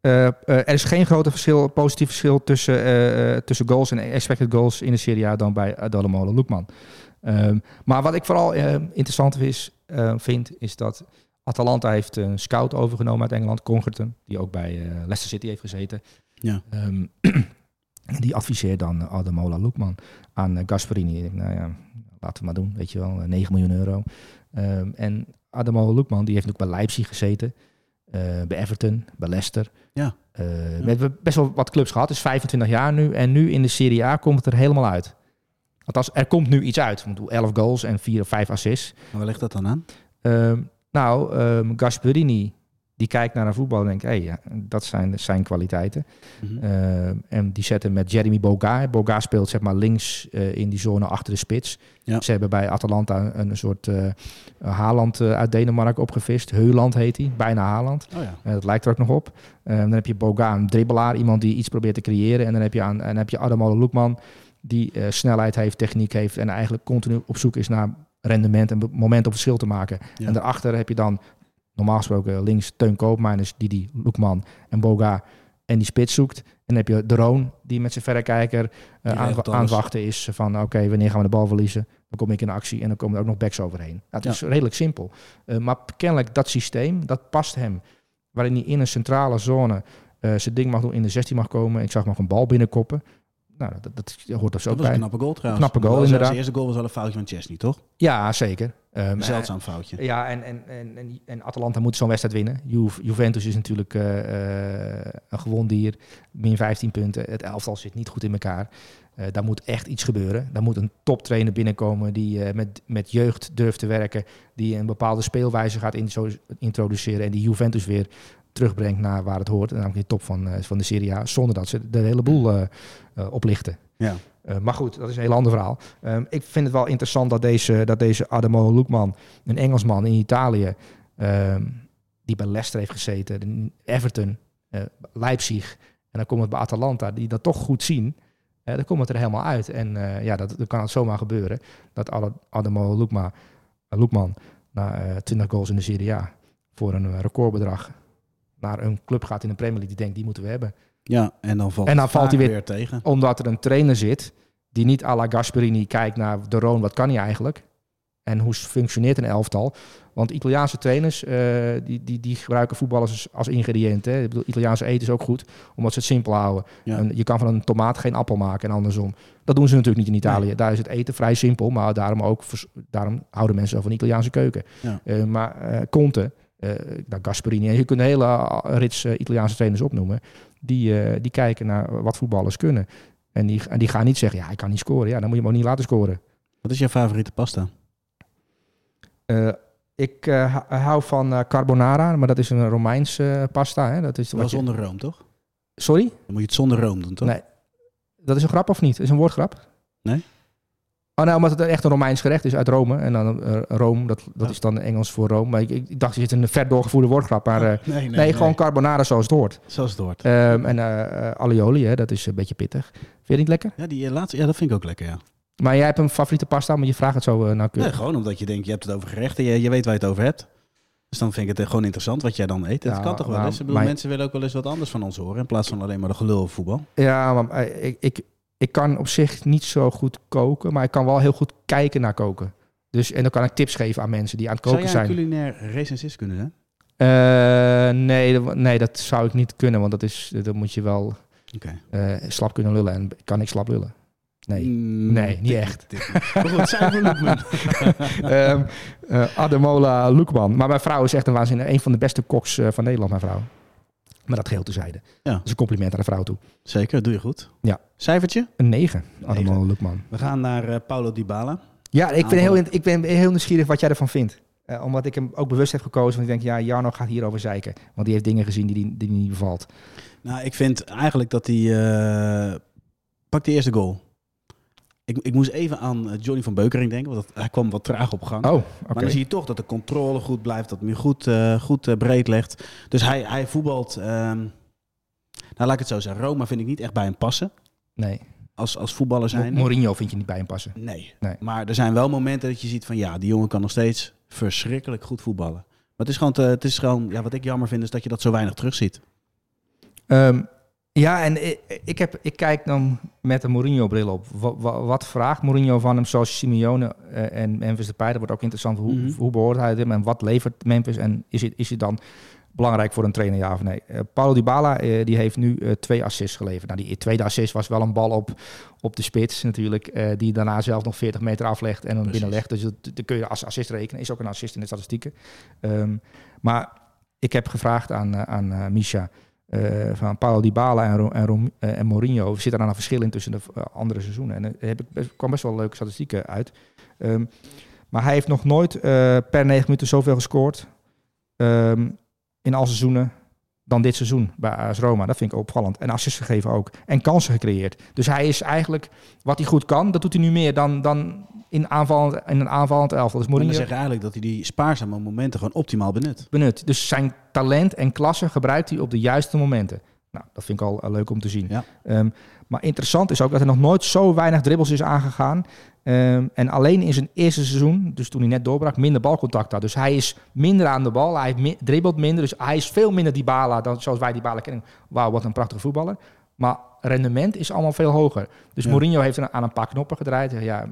Eh, eh, er is geen groter verschil, positief verschil tussen, eh, tussen goals en expected goals in de Serie A dan bij Adalamola Loekman. Ehm, maar wat ik vooral interessant is, vind, is dat Atalanta heeft een scout overgenomen uit Engeland, Congerton, die ook bij Leicester City heeft gezeten. Ja. Ehm, die adviseert dan Adamola Loekman aan Gasperini. Nou ja, laten we maar doen, weet je wel, eh, 9 miljoen euro. Ehm, en Adamola Loekman, die heeft ook bij Leipzig gezeten, bij Everton, bij Leicester. Ja. Eh, We hebben best wel wat clubs gehad, is 25 jaar nu. En nu in de Serie A komt het er helemaal uit. Althans, er komt nu iets uit. Ik bedoel, 11 goals en 4 of 5 assists. Maar waar ligt dat dan aan? Ehm, nou, ehm Gasperini, die kijkt naar een voetbal en denkt, hé, ja, dat zijn zijn kwaliteiten. Mhm. Ehm, en die zetten met Jeremy Boga. Boga speelt zeg maar links eh, in die zone achter de spits. Ja. Ze hebben bij Atalanta een, soort eh Haaland eh, uit Denemarken opgevist. Heuland heet hij, bijna Haaland. Oh ja. Eh, dat lijkt er ook nog op. Dan heb je Boga, een dribbelaar, iemand die iets probeert te creëren. En dan heb je, aan, en dan heb je Adamola Loekman, die eh, snelheid heeft, techniek heeft... en eigenlijk continu op zoek is naar rendement en moment op verschil te maken. Ja. En daarachter heb je dan normaal gesproken links Teun Koopmeiners, Didi Loekman en Boga en die spits zoekt. En dan heb je de Roon, die met zijn verrekijker eh, Die aan, het wachten is van oké, wanneer gaan we de bal verliezen? Dan kom ik in actie en dan komen er ook nog backs overheen. Nou, het Ja. is redelijk simpel. Eh, maar kennelijk dat systeem, dat past hem. Waarin hij in een centrale zone eh, zijn ding mag doen, in de 16 mag komen. Ik zag nog een bal binnenkoppen. Nou, dat, dat hoort er zo Dat was bij. een knappe goal trouwens. Knappe goal, Wel, inderdaad. Zijn eerste goal was wel een foutje van Chesney, toch? Ja, zeker. Een zeldzaam foutje. Ja, en, en, en, en, Atalanta moet zo'n wedstrijd winnen. Ju- Juventus is natuurlijk eh, eh, een gewoon dier. Min 15 punten. Het elftal zit niet goed in elkaar. Eh, daar moet echt iets gebeuren. Daar moet een toptrainer binnenkomen die eh, met, met jeugd durft te werken. Die een bepaalde speelwijze gaat intro- introduceren. En die Juventus weer terugbrengt naar waar het hoort. Namelijk de top van, eh, van de Serie A. Zonder dat ze de hele boel eh, eh, oplichten. Ja. Maar goed, dat is een heel ander verhaal. Ehm, ik vind het wel interessant dat deze, dat deze Adamo Loekman, een Engelsman in Italië, ehm, die bij Leicester heeft gezeten, Everton, Leipzig, en dan komt het bij Atalanta, die dat toch goed zien. eh, dan komt het er helemaal uit. En ja, dat, dan kan het zomaar gebeuren dat Ad- Adamo Loekma, eh, Loekman na eh 20 goals in de Serie A voor een recordbedrag naar een club gaat in de Premier League die denkt, die moeten we hebben. Ja, en dan valt, En dan valt hij weer- tegen. Omdat er een trainer zit die niet à la Gasperini kijkt naar de Roon, wat kan hij eigenlijk? en hoe functioneert een elftal. Want Italiaanse trainers eh, die, die, die gebruiken voetballers als, ingrediënt. Hè. Ik bedoel, Italiaanse eten is ook goed, omdat ze het simpel houden. Ja. En je kan van een tomaat geen appel maken en andersom. Dat doen ze natuurlijk niet in Italië. Nee. Daar is het eten vrij simpel, maar daarom, ook, daarom houden mensen van de Italiaanse keuken. Ja. Eh, maar eh Conte, nou, Gasperini, en je kunt een hele eh, rits eh, Italiaanse trainers opnoemen. Die, die kijken naar wat voetballers kunnen. En die, en die gaan niet zeggen, ja, hij kan niet scoren. Ja, dan moet je hem ook niet laten scoren. Wat is jouw favoriete pasta? Ik hou- van carbonara, maar dat is een Romeinse pasta. Hè? Dat is Wel je- zonder room, toch? Sorry? Dan moet je het zonder room doen, toch? Nee. Dat is een grap of niet? Dat is een woordgrap? Nee. Oh, nou, omdat het echt een Romeins gerecht is uit Rome. En dan eh, Rome, dat, dat Ja. is dan Engels voor Rome. Maar ik, ik dacht, er zit een ver doorgevoerde woordgrap. Maar eh, nee, nee, gewoon carbonara zoals het hoort. Zoals het hoort. Ehm, en eh, alioli, hè, dat is een beetje pittig. Vind je het niet lekker? Ja, die laatste, ja, dat vind ik ook lekker, ja. Maar jij hebt een favoriete pasta, maar je vraagt het zo eh, nauwkeurig. Nee, gewoon omdat je denkt, je hebt het over gerechten, je, je weet waar je het over hebt. Dus dan vind ik het gewoon interessant wat jij dan eet. Dat Ja, kan toch wel maar eens? Ik bedoel, mijn- mensen willen ook wel eens wat anders van ons horen, in plaats van alleen maar de gelul over voetbal. Ja, maar ik, ik, ik kan op zich niet zo goed koken, maar ik kan wel heel goed kijken naar koken. Dus, en dan kan ik tips geven aan mensen die aan het Zou koken jij een zijn. culinair recensist kunnen zijn? Eh, nee, dat- nee, dat zou ik niet kunnen, want dat is, dan moet je wel eh, slap kunnen lullen. En kan ik slap lullen? Nee. Mm, Nee, niet echt. Loekman. Ehm eh, Ademola Loekman. Maar mijn vrouw is echt een waanzinnig, een van de beste koks van Nederland, mijn vrouw. Maar dat geheel tezijde. Ja. Dat is een compliment aan de vrouw toe. Zeker, doe je goed. Ja. Cijfertje? Een 9, Negen. Ademola Loekman. We gaan naar eh, Paulo Dybala. Ja, ik ben, heel, ik ben heel nieuwsgierig wat jij ervan vindt. Eh, omdat ik hem ook bewust heb gekozen. Want ik denk, ja, Jarno gaat hierover zeiken. Want die heeft dingen gezien die, die, die niet bevalt. Nou, ik vind eigenlijk dat hij... eh pak die eerste goal. Ik, ik moest even aan eh, Johnny van Beukering denken, want dat, hij kwam wat traag op gang. Oh. Maar dan zie je toch dat de controle goed blijft, dat hij goed, eh, goed eh, breed legt. Dus hij, hij voetbalt... ehm, nou, laat ik het zo zeggen. Roma vind ik niet echt bij hem passen. Nee, Als, als voetballer zijn. Mourinho vind je niet bij hem passen. Nee. Nee. Maar er zijn wel momenten dat je ziet van ja, die jongen kan nog steeds verschrikkelijk goed voetballen. Maar het is gewoon, te, het is gewoon ja, wat ik jammer vind is dat je dat zo weinig terugziet. Ehm, ja, en ik, ik, heb, ik kijk dan met een Mourinho-bril op. Wat, wat, wat vraagt Mourinho van hem, zoals Simeone eh, en Memphis Depay? Dat wordt ook interessant. Hoe, Mhm. hoe behoort hij hem en wat levert Memphis? En is het, is het dan belangrijk voor een trainer, ja of nee? Eh, Paulo Dybala eh, die heeft nu twee assists geleverd. Nou, die tweede assist was wel een bal op, op de spits natuurlijk. die daarna zelf nog 40 meter aflegt en hem Precies. binnenlegt. Dus dat, dat kun je als assist rekenen. Is ook een assist in de statistieken. Ehm, maar ik heb gevraagd aan, aan Misha... eh, van Paulo Dybala en, en, eh, en Mourinho zit er dan een verschil in tussen de eh, andere seizoenen. En er kwam best wel leuke statistieken uit. Ehm, maar hij heeft nog nooit per negen minuten zoveel gescoord ehm, in al seizoenen dan dit seizoen bij AS Roma. Dat vind ik opvallend. En assists gegeven ook. En kansen gecreëerd. Dus hij is eigenlijk, wat hij goed kan, dat doet hij nu meer dan, dan in, aanvallend, in een aanvallend elftal. Dus Mourinho zeg je eigenlijk dat hij die spaarzame momenten gewoon optimaal benut. benut. Dus zijn talent en klasse gebruikt hij op de juiste momenten. Nou, dat vind ik al eh, leuk om te zien. Ja. Ehm, maar interessant is ook dat hij nog nooit zo weinig dribbles is aangegaan. Ehm, en alleen in zijn eerste seizoen, dus toen hij net doorbrak, minder balcontact had. Dus hij is minder aan de bal, hij mi- dribbelt minder. Dus hij is veel minder Dybala dan zoals wij Dybala kennen. Wauw, wat een prachtige voetballer. Maar rendement is allemaal veel hoger. Dus Ja. Mourinho heeft aan een paar knoppen gedraaid. Ja,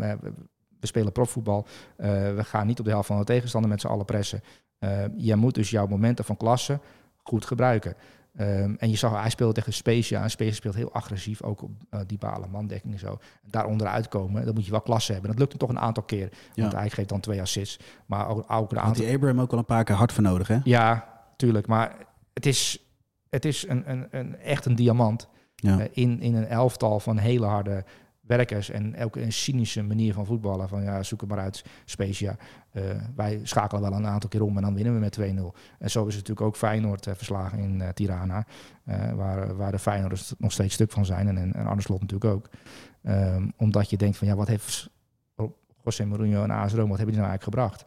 we, spelen profvoetbal. Eh, we gaan niet op de helft van de tegenstander met z'n allen pressen. Eh, je moet dus jouw momenten van klasse goed gebruiken. Ehm, en je zag, hij speelde tegen Spezia. En Spezia speelt heel agressief, ook op uh, die balen, mandekking en zo. Daar onderuit komen, dan moet je wel klasse hebben. Dat lukt hem toch een aantal keer. Ja. Want hij geeft dan twee assists. Maar ook, ook een Had aantal... die Abraham ook al een paar keer hard voor nodig, hè? Ja, tuurlijk. Maar het is, het is een, een, een, echt een diamant. Ja. Eh, in, in een elftal van hele harde werkers en ook een cynische manier van voetballen. Van ja, zoek het maar uit, Spezia. Eh, wij schakelen wel een aantal keer om en dan winnen we met 2-0. En zo is het natuurlijk ook Feyenoord eh, verslagen in eh, Tirana. waar, waar de Feyenoorders nog steeds stuk van zijn. En, en, en Arne Slot natuurlijk ook. Ehm, omdat je denkt van ja, wat heeft José Mourinho en AS Roma, wat hebben die nou eigenlijk gebracht?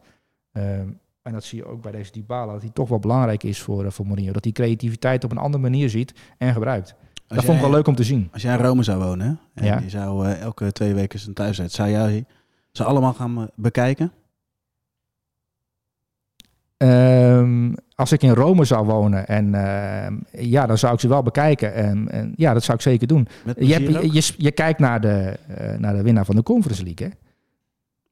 Ehm, en dat zie je ook bij deze Dybala, dat hij toch wel belangrijk is voor, uh, voor Mourinho. Dat hij creativiteit op een andere manier ziet en gebruikt. Als dat vond ik wel leuk om te zien. Als jij in Rome zou wonen hè, en Ja. je zou eh, elke twee weken zijn thuis uit, zou jij ze allemaal gaan eh, bekijken? Ehm, als ik in Rome zou wonen, en ehm, ja, dan zou ik ze wel bekijken. En, en ja, dat zou ik zeker doen. Je, hebt, je, je kijkt naar de, naar de winnaar van de Conference League, hè?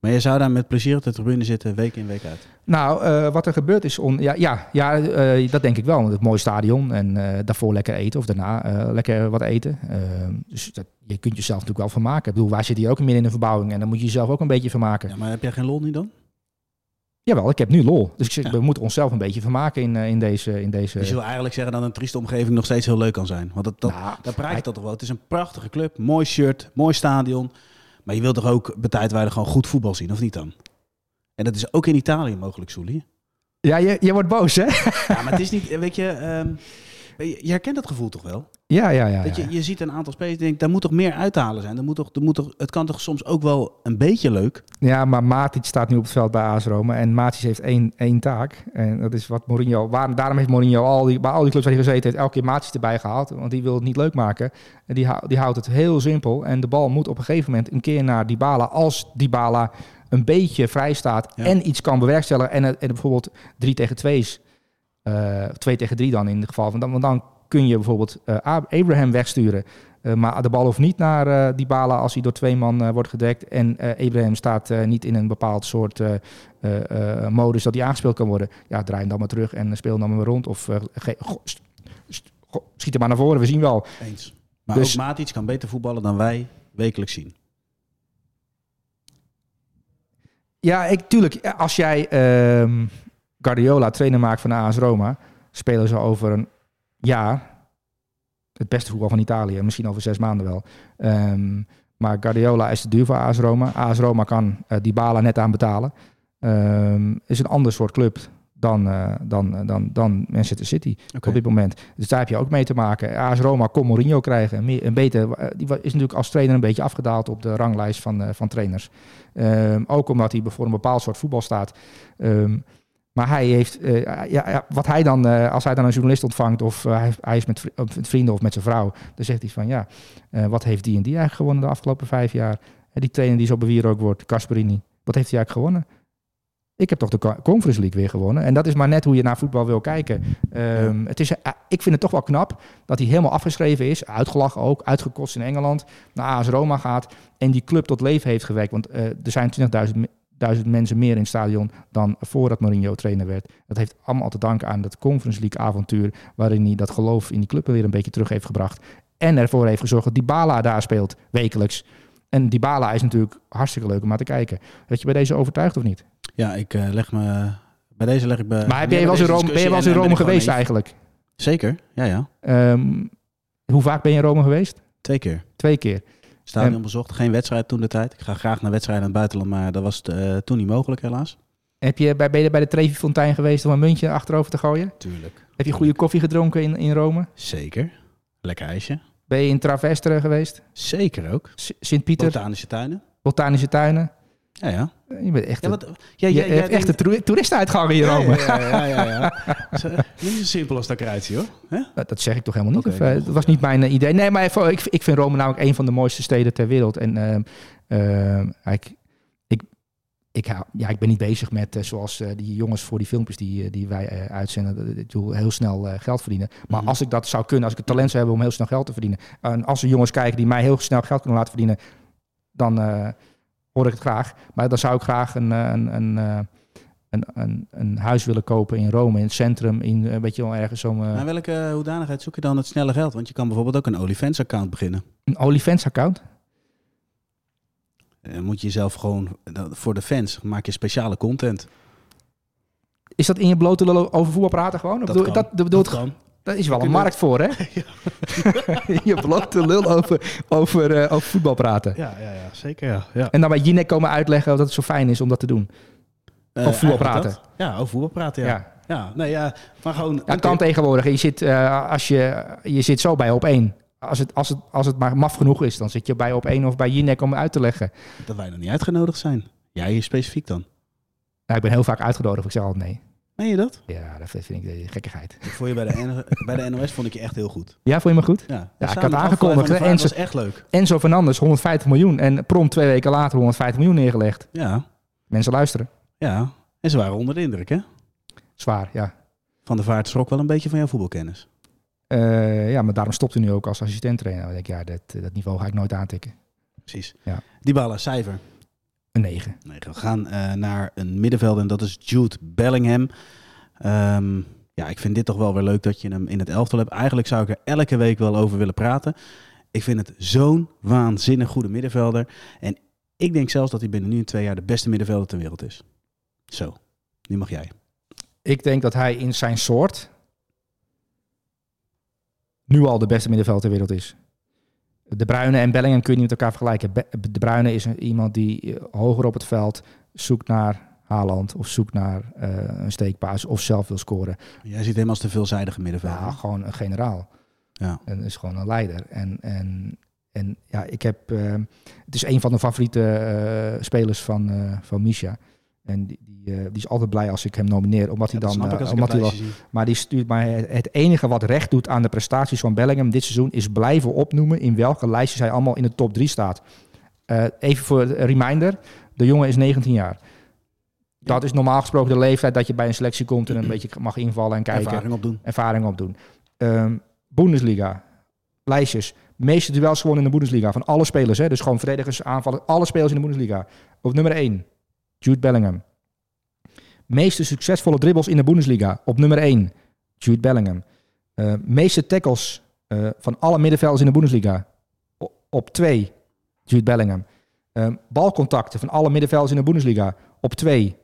Maar je zou daar met plezier op de tribune zitten, week in, week uit. Nou, eh, wat er gebeurd is, on, ja, ja, ja eh, dat denk ik wel. Het mooie stadion en eh, daarvoor lekker eten of daarna lekker wat eten. Eh, dus dat, je kunt jezelf natuurlijk wel vermaken. Ik bedoel, wij zitten hier ook midden in een verbouwing en dan moet je jezelf ook een beetje vermaken. Ja, maar heb jij geen lol nu dan? Jawel, ik heb nu lol. Dus ik zeg, Ja. we moeten onszelf een beetje vermaken in, in deze... In deze Dus je wil eigenlijk zeggen dat een trieste omgeving nog steeds heel leuk kan zijn. Want dat, dat, Nou, daar praat dat toch wel. Het is een prachtige club, mooi shirt, mooi stadion. Maar je wilt toch ook bij gewoon goed voetbal zien, of niet dan? En dat is ook in Italië mogelijk, Soelie. Ja, je, je wordt boos, hè? Ja, maar het is niet, weet je, je je herkent dat gevoel toch wel? Ja, ja, ja. Dat je, je ziet een aantal spelers en denkt, daar moet toch meer uit te halen zijn. Er moet toch, er moet toch, het kan toch soms ook wel een beetje leuk? Ja, maar Matic staat nu op het veld bij AS Roma. En Matic heeft één, één taak. En dat is wat Mourinho... Waar, daarom heeft Mourinho al die, bij al die clubs waar hij gezeten heeft... elke keer Matic erbij gehaald. Want die wil het niet leuk maken. En die, die houdt het heel simpel. En de bal moet op een gegeven moment een keer naar Dybala. Als Dybala een beetje vrij staat Ja. en iets kan bewerkstelligen... en, en bijvoorbeeld 3 tegen 2 is... eh 2 tegen 3 dan in het geval van... Dan, want dan kun je bijvoorbeeld eh, Ab- Abraham wegsturen... Eh, maar de bal hoeft niet naar eh Dybala als hij door twee man wordt gedekt. En Abraham staat niet in een bepaald soort modus dat hij aangespeeld kan worden. Ja, draai hem dan maar terug en speel hem dan maar rond. Of schiet hem maar naar voren, we zien wel. Eens. Maar Dus- ook Matic kan beter voetballen dan wij wekelijks zien. Ja, ik, tuurlijk, als jij ehm, Guardiola trainer maakt van de AS Roma... spelen ze over een jaar het beste voetbal van Italië. Misschien over zes maanden wel. Ehm, maar Guardiola is te duur voor AS Roma. AS Roma kan eh Dybala net aan betalen. Ehm is een ander soort club dan, eh, dan, eh, dan, dan Manchester City op dit moment. Dus daar heb je ook mee te maken. AS Roma kon Mourinho krijgen. Meer, een beter, die is natuurlijk als trainer een beetje afgedaald op de ranglijst van, van trainers. Ehm, ook omdat hij voor een bepaald soort voetbal staat. Maar hij heeft, eh, ja, ja, wat hij dan, eh, als hij dan een journalist ontvangt of eh, hij, hij is met, vrienden of met zijn vrouw, dan zegt hij van ja, wat heeft die en die eigenlijk gewonnen de afgelopen vijf jaar? En die trainer die zo bewier ook wordt, Casperini, wat heeft hij eigenlijk gewonnen? Ik heb toch de Co- Conference League weer gewonnen. En dat is maar net hoe je naar voetbal wil kijken. Ehm, het is, ik vind het toch wel knap dat hij helemaal afgeschreven is. Uitgelachen ook, uitgekost in Engeland. Naar AS Roma gaat en die club tot leven heeft gewekt. Want er zijn 20.000 me- duizend mensen meer in het stadion dan voordat Mourinho trainer werd. Dat heeft allemaal te danken aan dat Conference League avontuur... waarin hij dat geloof in die club weer een beetje terug heeft gebracht. En ervoor heeft gezorgd dat Dybala daar speelt, wekelijks. En Dybala is natuurlijk hartstikke leuk om naar te kijken. Weet je bij deze overtuigd of niet? Ja, ik eh, leg me... Bij deze leg ik me... maar heb jij wel eens in Rome, ben je wel eens in Rome geweest eigenlijk? Zeker, ja ja. Ehm, hoe vaak ben je in Rome geweest? Twee keer. Twee keer. Stadion bezocht, geen wedstrijd toen de tijd. Ik ga graag naar wedstrijden in het buitenland, maar dat was eh, toen niet mogelijk helaas. Heb je bij, ben je bij de Trevi Fontein geweest om een muntje achterover te gooien? Tuurlijk. Heb je goede koffie gedronken in, in Rome? Zeker. Lekker ijsje. Ben je in Travestre geweest? Zeker ook. Sint-Pieter, Botanische tuinen. botanische tuinen? Ja, ja. Je bent echt, Ja, wat, ja, je ja, hebt echt een toeristenuitgang in ja, Rome. Ja, ja, ja. ja, Niet zo simpel als dat eruit hoor. Dat, dat zeg ik toch helemaal niet. Of, eh, dat was niet mijn eh, idee. Nee, maar even- ik, ik vind Rome namelijk een van de mooiste steden ter wereld. En ehm, ehm, ik, ik, ik, hou- ja, ik ben niet bezig met, eh, zoals die jongens voor die filmpjes die, die wij uitzenden, dat- heel snel geld verdienen. Maar Mhm. als ik dat zou kunnen, als ik het talent zou hebben om heel snel geld te verdienen. En als er jongens kijken die mij heel snel geld kunnen laten verdienen, dan hoor ik het graag. Maar dan zou ik graag een, eh, een, een, eh, een, een, een huis willen kopen in Rome, in het centrum, in, eh, weet je wel, ergens zo'n... eh, Maar welke hoedanigheid zoek je dan het snelle geld? Want je kan bijvoorbeeld ook een OnlyFans-account beginnen. een OnlyFans-account. Dan moet je jezelf gewoon, voor de fans, maak je speciale content. Is dat in je blote lullen over voetbal praten gewoon? Dat bedoel- kan. dat, bedoel- Dat kan. Dat is wel een markt voor, hè? je blote lul over, over, eh, over voetbal praten. Ja, ja, ja, zeker ja. ja. En dan bij Jinek komen uitleggen dat het zo fijn is om dat te doen. Eh, Over voetbal praten. dat. Ja, over voetbal praten, ja. Ja. Ja, nee, ja, maar gewoon... Ja, het kan tegenwoordig. Je zit, eh, als je, je zit zo bij op één. Als het, als, het, als het maar maf genoeg is, dan zit je bij op één of bij Jinek om uit te leggen. Dat wij nog niet uitgenodigd zijn. Jij specifiek dan. Nou, ik ben heel vaak uitgenodigd. Ik zeg altijd nee. Meen je dat? Ja, dat vind ik de gekkigheid. Ik vond je bij de, N- bij de NOS vond ik je echt heel goed. Ja, vond je me goed? Ja, ik had aangekondigd, Vaart was echt leuk. Enzo Fernandes, 150 miljoen. En prompt twee weken later 150 miljoen neergelegd. Ja, Mensen luisteren. ja. En ze waren onder de indruk, hè? Zwaar, ja. Van de Vaart schrok wel een beetje van jouw voetbalkennis. Eh, ja, maar daarom stopt hij nu ook als assistent trainer. Dan denk ik, ja, dat, dat niveau ga ik nooit aantikken. Precies. Ja. Die ballen, cijfer. Een 9. Nee, we gaan eh, naar een middenvelder en dat is Jude Bellingham. Ehm, ja, ik vind dit toch wel weer leuk dat je hem in het elftal hebt. Eigenlijk zou ik er elke week wel over willen praten. Ik vind het zo'n waanzinnig goede middenvelder. En ik denk zelfs dat hij binnen nu en twee jaar de beste middenvelder ter wereld is. Zo, nu mag jij. Ik denk dat hij in zijn soort nu al de beste middenvelder ter wereld is. De Bruyne en Bellingham kun je niet met elkaar vergelijken. De Bruyne is een- iemand die eh, hoger op het veld zoekt naar Haaland of zoekt naar eh, een steekpaas of zelf wil scoren. Jij ziet hem als de veelzijdige middenvelder. Ja, gewoon een generaal. Ja. En is gewoon een leider. En, en, en ja, ik heb. eh, het is een van de favoriete spelers van, van Misha. En die, die, eh, die is altijd blij als ik hem nomineer. Omdat hij dan. omdat het hij wel, maar die stuurt maar het, enige wat recht doet aan de prestaties van Bellingham dit seizoen is blijven opnoemen in welke lijstjes hij allemaal in de top 3 staat. Eh, even voor een reminder: de jongen is 19 jaar. Dat is normaal gesproken de leeftijd dat je bij een selectie komt en een beetje mag invallen en kijken Ervaring opdoen. ervaring opdoen. Ehm Bundesliga, lijstjes. Meeste duels gewonnen in de Bundesliga van alle spelers. Hè? Dus gewoon verdedigers, aanvallen, alle spelers in de Bundesliga. Op nummer 1, Jude Bellingham. Meeste succesvolle dribbles in de Bundesliga. Op nummer 1, Jude Bellingham. Eh, meeste tackles eh, van alle middenvelders in de Bundesliga. O- op 2, Jude Bellingham. Ehm, balcontacten van alle middenvelders in de Bundesliga. Op 2,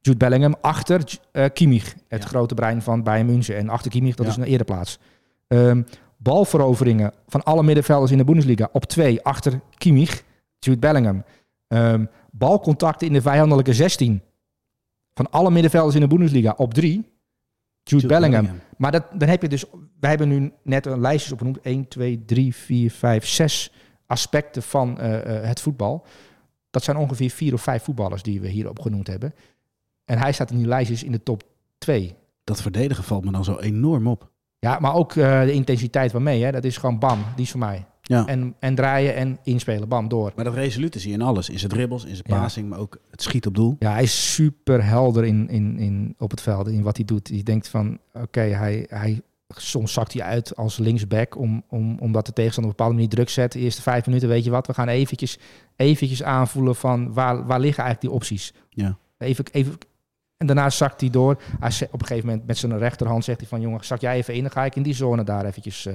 Jude Bellingham. Achter eh Kimmich, het Ja. grote brein van Bayern München. En achter Kimmich, dat Ja. is een eerder plaats. Ehm, balveroveringen van alle middenvelders in de Bundesliga. Op 2, achter Kimmich, Jude Bellingham. Ehm, balcontacten in de vijandelijke 16 van alle middenvelders in de Bundesliga. Op 3, Jude, Bellingham. Maar dat, dan heb je dus, wij hebben nu net een lijstjes opgenoemd. 1, 2, 3, 4, 5, 6 aspecten van eh, het voetbal. Dat zijn ongeveer vier of vijf voetballers die we hier opgenoemd hebben. En hij staat in die lijstjes in de top 2. Dat verdedigen valt me dan zo enorm op. Ja, maar ook eh, de intensiteit waarmee. Hè? Dat is gewoon bam, die is voor mij. Ja. En, en draaien en inspelen, bam, door. Maar dat resolute zie je in alles. In zijn dribbles, in zijn Ja. passing, maar ook het schiet op doel. Ja, hij is super helder in, in, in, op het veld, in wat hij doet. Je denkt van, oké, hij, hij, soms zakt hij uit als linksback, om, om, omdat de tegenstander op een bepaalde manier druk zet. De eerste vijf minuten, weet je wat, we gaan eventjes, eventjes aanvoelen van waar, waar liggen eigenlijk die opties. Ja. Even, even, en daarna zakt hij door. Hij op een gegeven moment met zijn rechterhand zegt hij van, jongen, zak jij even in, dan ga ik in die zone daar eventjes eh,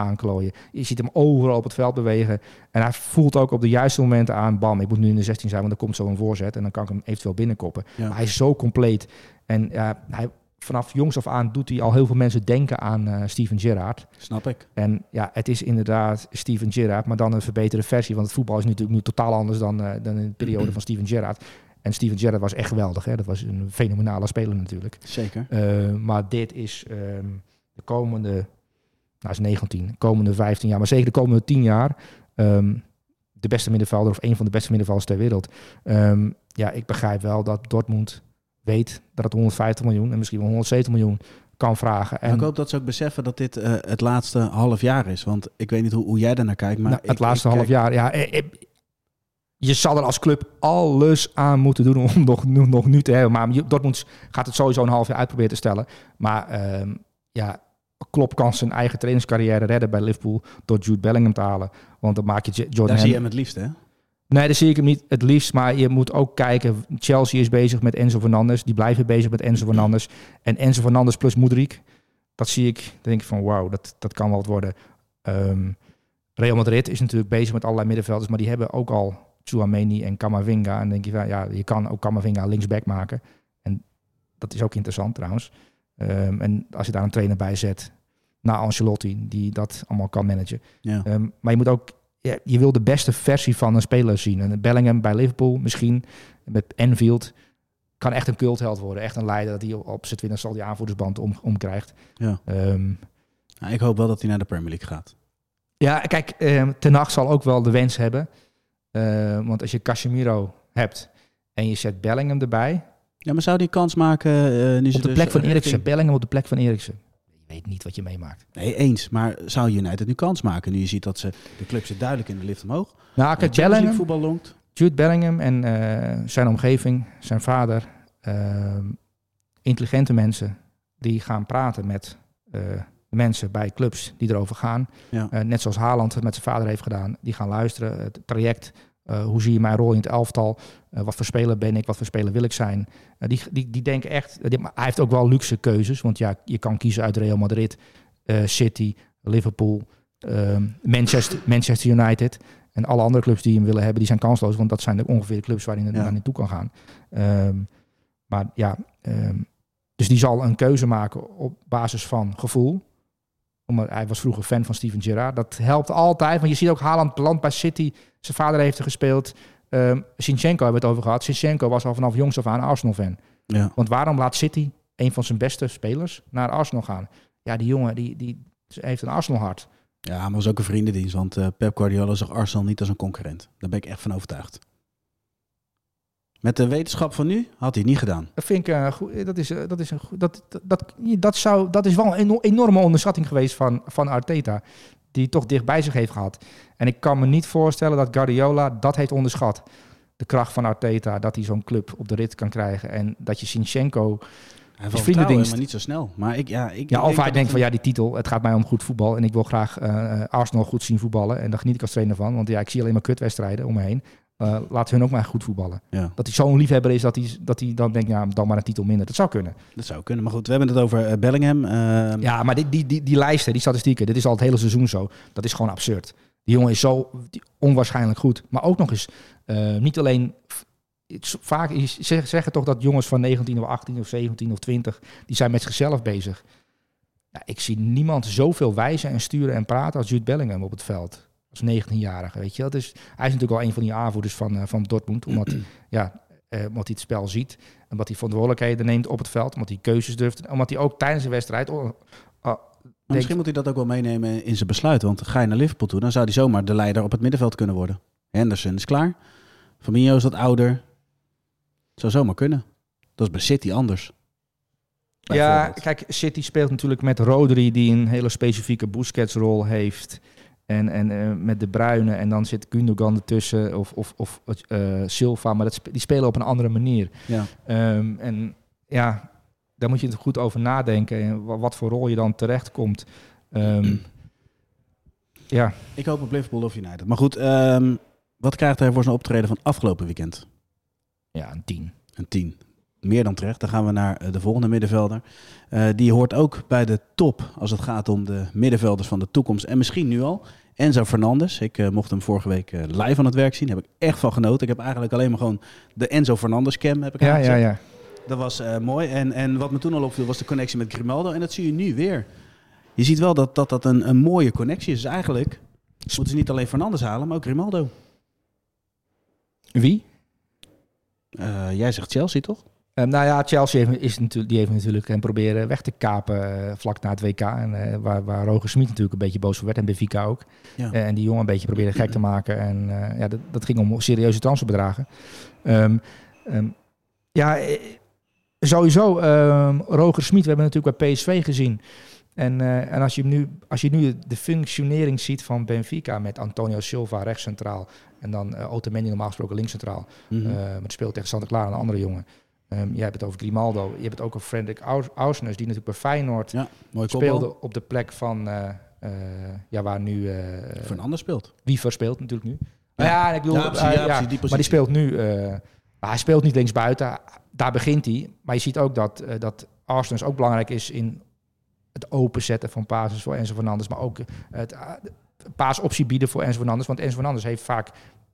aanklooien. Je ziet hem overal op het veld bewegen. En hij voelt ook op de juiste momenten aan, bam, ik moet nu in de 16 zijn, want dan komt zo een voorzet. En dan kan ik hem eventueel binnenkoppen. Ja. Maar hij is zo compleet. En hij, vanaf jongs af aan doet hij al heel veel mensen denken aan eh, Steven Gerrard. Snap ik. En ja, het is inderdaad Steven Gerrard, maar dan een verbeterde versie. Want het voetbal is natuurlijk nu totaal anders dan, eh, dan in de periode van Steven Gerrard. En Steven Gerrard was echt geweldig. Hè? Dat was een fenomenale speler natuurlijk. Zeker. Uh, maar dit is ehm, de komende, nou is 19, de komende 15 jaar, maar zeker de komende 10 jaar, ehm, de beste middenvelder of een van de beste middenvelders ter wereld. Um, ja, ik begrijp wel dat Dortmund weet dat het 150 miljoen en misschien wel 170 miljoen kan vragen. En ik hoop dat ze ook beseffen dat dit uh, het laatste half jaar is. Want ik weet niet hoe, hoe jij daar naar kijkt. Maar nou, het ik, laatste ik half kijk... jaar, ja. Ik, ik, je zal er als club alles aan moeten doen om nog, nog, nog nu te hebben. Maar Dortmund gaat het sowieso een half jaar uitproberen te stellen. Maar um, ja, Klopp kan zijn eigen trainingscarrière redden bij Liverpool door Jude Bellingham te halen. Want dan maak je Jordan Daar zie je hem het liefst, hè? Nee, daar zie ik hem niet het liefst. Maar je moet ook kijken. Chelsea is bezig met Enzo Fernandes. Die blijven bezig met Enzo Fernandes. En Enzo Fernandes plus Moedrik. Dat zie ik. Dan denk ik van wauw, dat, dat kan wel wat worden. Um, Real Madrid is natuurlijk bezig met allerlei middenvelders. Maar die hebben ook al Chouameni en Camavinga. En dan denk je van ja, je kan ook Camavinga linksback maken. En dat is ook interessant trouwens. Um, en als je daar een trainer bij zet, na Ancelotti, die dat allemaal kan managen. Ja. Um, maar je moet ook, ja, je wil de beste versie van een speler zien. En Bellingham bij Liverpool misschien, met Enfield, kan echt een cultheld worden. Echt een leider dat hij op zijn twintig zal die aanvoerdersband om, omkrijgt. Ja. Um, nou, ik hoop wel dat hij naar de Premier League gaat. Ja, kijk, um, Ten Hag zal ook wel de wens hebben. Uh, want als je Casemiro hebt en je zet Bellingham erbij. Ja, maar zou die kans maken? Uh, nu op de dus plek van Eriksen. Bellingham op de plek van Eriksen. Je weet niet wat je meemaakt. Nee, eens. Maar zou United nu kans maken? Nu je ziet dat ze de club zit duidelijk in de lift omhoog. Nou, kijk, Bellingham, voetbal longt. Jude Bellingham en uh, zijn omgeving, zijn vader, uh, intelligente mensen die gaan praten met uh, mensen bij clubs die erover gaan. Ja. Net zoals Haaland het met zijn vader heeft gedaan. Die gaan luisteren. Het traject eh, hoe zie je mijn rol in het elftal? Eh, wat voor speler ben ik? Wat voor speler wil ik zijn? Eh, die, die, die denken echt... die- maar hij heeft ook wel luxe keuzes. Want ja, je kan kiezen uit Real Madrid, City, Liverpool, ehm, Manchester, Manchester United. En alle andere clubs die hem willen hebben, die zijn kansloos. Want dat zijn de ongeveer de clubs waar hij Ja. naar naartoe kan gaan. Ehm, maar ja, ehm, dus die zal een keuze maken op basis van gevoel. Omdat hij was vroeger fan van Steven Gerrard. Dat helpt altijd. Want je ziet ook Haaland beland bij City. Zijn vader heeft er gespeeld. Ehm Sinchenko hebben we het over gehad. Sinchenko was al vanaf jongs af aan Arsenal-fan. Ja. Want waarom laat City, een van zijn beste spelers, naar Arsenal gaan? Ja, die jongen die, die heeft een Arsenal-hart. ja, maar was ook een vriendendienst, want eh, Pep Guardiola zag Arsenal niet als een concurrent. Daar ben ik echt van overtuigd. Met de wetenschap van nu had hij het niet gedaan. Dat vind ik eh, goed. Dat is, eh, dat is een goed. Dat, dat, dat, dat, zou, dat is wel een eno- enorme onderschatting geweest van, van Arteta. Die toch dicht bij zich heeft gehad. En ik kan me niet voorstellen dat Guardiola dat heeft onderschat. De kracht van Arteta, dat hij zo'n club op de rit kan krijgen. En dat je Sinchenko. Hij wel vriendendienst. maar niet zo snel. Maar ik, ja, ik, Ja, of denk hij denkt van ja, die titel, het gaat mij om goed voetbal. En ik wil graag eh, Arsenal goed zien voetballen. En daar geniet ik als trainer van. Want ja, ik zie alleen maar kutwedstrijden om me heen. Eh, laat hun ook maar goed voetballen. Ja, Dat hij zo'n liefhebber is dat hij, dat hij dan denkt, ja, dan maar een titel minder. Dat zou kunnen. dat zou kunnen. Maar goed, we hebben het over eh, Bellingham. Ehm, Ja, maar die, die, die, die lijsten, die statistieken, dit is al het hele seizoen zo. Dat is gewoon absurd. Die jongen is zo onwaarschijnlijk goed. Maar ook nog eens, eh, niet alleen... Vaak is- zeg- zeggen toch dat jongens van 19 of 18 of 17 of 20, die zijn met zichzelf bezig. Ja, ik zie niemand zoveel wijzen en sturen en praten als Jude Bellingham op het veld. Als 19-jarige, weet je wel. Dus hij is natuurlijk al een van die aanvoerders van, eh, van Dortmund. Omdat, ja, eh, omdat hij het spel ziet. Omdat hij verantwoordelijkheden neemt op het veld. Omdat hij keuzes durft. Omdat hij ook tijdens de wedstrijd... oh, oh, misschien moet hij dat ook wel meenemen in zijn besluit. Want ga je naar Liverpool toe, dan zou hij zomaar de leider op het middenveld kunnen worden. Henderson is klaar. Fabinho is wat ouder. Zou zomaar kunnen. Dat is bij City anders. Ja, kijk, City speelt natuurlijk met Rodri, die een hele specifieke Busquets-rol heeft. En, en eh, met De Bruyne. En dan zit Gundogan ertussen. Of, of, of eh, Silva. Maar dat, die spelen op een andere manier. Ja. Ehm, en ja, daar moet je er goed over nadenken. En wa- wat voor rol je dan terecht komt. Ehm, ja, Ik hoop op Liverpool of United. Maar goed, ehm, wat krijgt hij voor zijn optreden van afgelopen weekend? ja, een tien. Een 10. Meer dan terecht. Dan gaan we naar eh, de volgende middenvelder. Die hoort ook bij de top als het gaat om de middenvelders van de toekomst. En misschien nu al. Enzo Fernandes. Ik eh, mocht hem vorige week eh, live aan het werk zien. Daar heb ik echt van genoten. Ik heb eigenlijk alleen maar gewoon de Enzo Fernandes cam heb ik Ja, ja, ja. Dat was eh, mooi. En, en wat me toen al opviel was de connectie met Grimaldo. En dat zie je nu weer. Je ziet wel dat dat, dat een, een mooie connectie is. Dus eigenlijk moeten ze niet alleen Fernandes halen, maar ook Grimaldo. Wie? Jij zegt Chelsea, toch? Eh, nou ja, Chelsea heeft, is natuurlijk, die heeft natuurlijk hem proberen weg te kapen eh, vlak na het WK. En, eh, waar, waar Roger Smit natuurlijk een beetje boos voor werd en Benfica ook. Ja. Eh, en die jongen een beetje probeerde gek te maken. En eh, ja, dat, dat ging om serieuze transferbedragen. Ehm, ehm, ja, eh, sowieso, ehm, Roger Smit, we hebben natuurlijk bij PSV gezien. En, eh, en als, je nu, als je nu de functionering ziet van Benfica met Antonio Silva rechtscentraal en dan uh, Otamendi normaal gesproken linkscentraal. Mhm. Uh, maar het speelt tegen Santa Clara, een andere jongen. Um, jij hebt het over Grimaldo. Je hebt het ook over Frederik Ausnes, die natuurlijk bij Feyenoord Ja, speelde op de plek van uh, uh, ja, waar nu uh, Fernandes speelt. Wiever speelt natuurlijk nu. Ja, ja ik bedoel, ja, precies, ja, precies, die maar die speelt nu. hij speelt niet links buiten. Daar begint hij. Maar je ziet ook dat, dat Ausnes ook belangrijk is in het openzetten van passes voor Enzo Fernandes, maar ook het paasoptie bieden voor Enzo Fernandes. Want Enzo Fernandes heeft vaak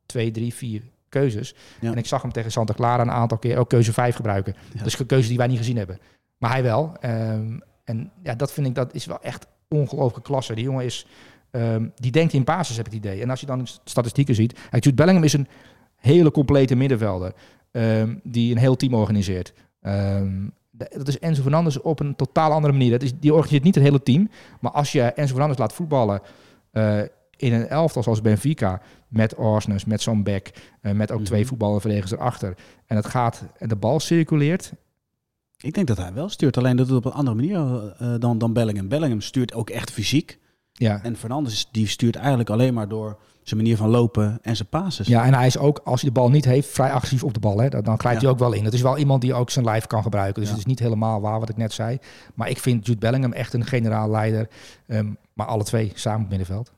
twee, drie, vier keuzes. Ja. En ik zag hem tegen Santa Clara een aantal keer ook keuze 5 gebruiken. Ja. Dus een keuze die wij niet gezien hebben. Maar hij wel. Um, en ja, dat vind ik, dat is wel echt ongelooflijke klasse. Die jongen is, um, die denkt in basis, heb ik het idee. En als je dan statistieken ziet. Jude Bellingham is een hele complete middenvelder. Um, die een heel team organiseert. dat is Enzo Fernandes op een totaal andere manier. Dat is, die organiseert niet het hele team. Maar als je Enzo Fernandes laat voetballen... Uh, in een elftal zoals Benfica, met Orsnes, met zo'n back, uh, met ook mm -hmm. twee voetbalverdedigers erachter. En het gaat en de bal circuleert. Ik denk dat hij wel stuurt, alleen dat het op een andere manier uh, dan, dan Bellingham. Bellingham stuurt ook echt fysiek. Ja. En Fernandes die stuurt eigenlijk alleen maar door zijn manier van lopen en zijn passes. Ja, en hij is ook, als hij de bal niet heeft, vrij agressief op de bal. Hè. Dan, dan grijpt ja. hij ook wel in. Het is wel iemand die ook zijn lijf kan gebruiken. Dus ja. het is niet helemaal waar wat ik net zei. Maar ik vind Jude Bellingham echt een generaal leider. Um, maar alle twee samen op middenveld.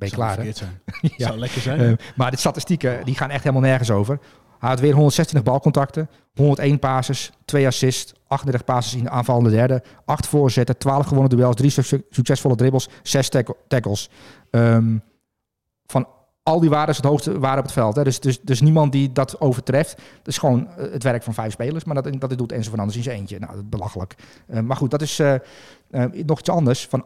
Ben je klaar. hè? verkeerd zijn. Ja. Zou lekker zijn. Eh, maar de statistieken die gaan echt helemaal nergens over. Hij had weer 126 balcontacten, 101 passes, 2 assists, 38 passes in de aanvallende derde, 8 voorzetten, 12 gewonnen duels, 3 succesvolle dribbles, 6 tack- tackles. Ehm, van al die waarden is het hoogste waarde op het veld. Hè. Dus, dus, dus niemand die dat overtreft. Dat is gewoon eh, het werk van vijf spelers. Maar dat, dat doet Enzo van Anders in zijn eentje. Nou, dat is belachelijk. Eh, maar goed, dat is nog iets anders. Van,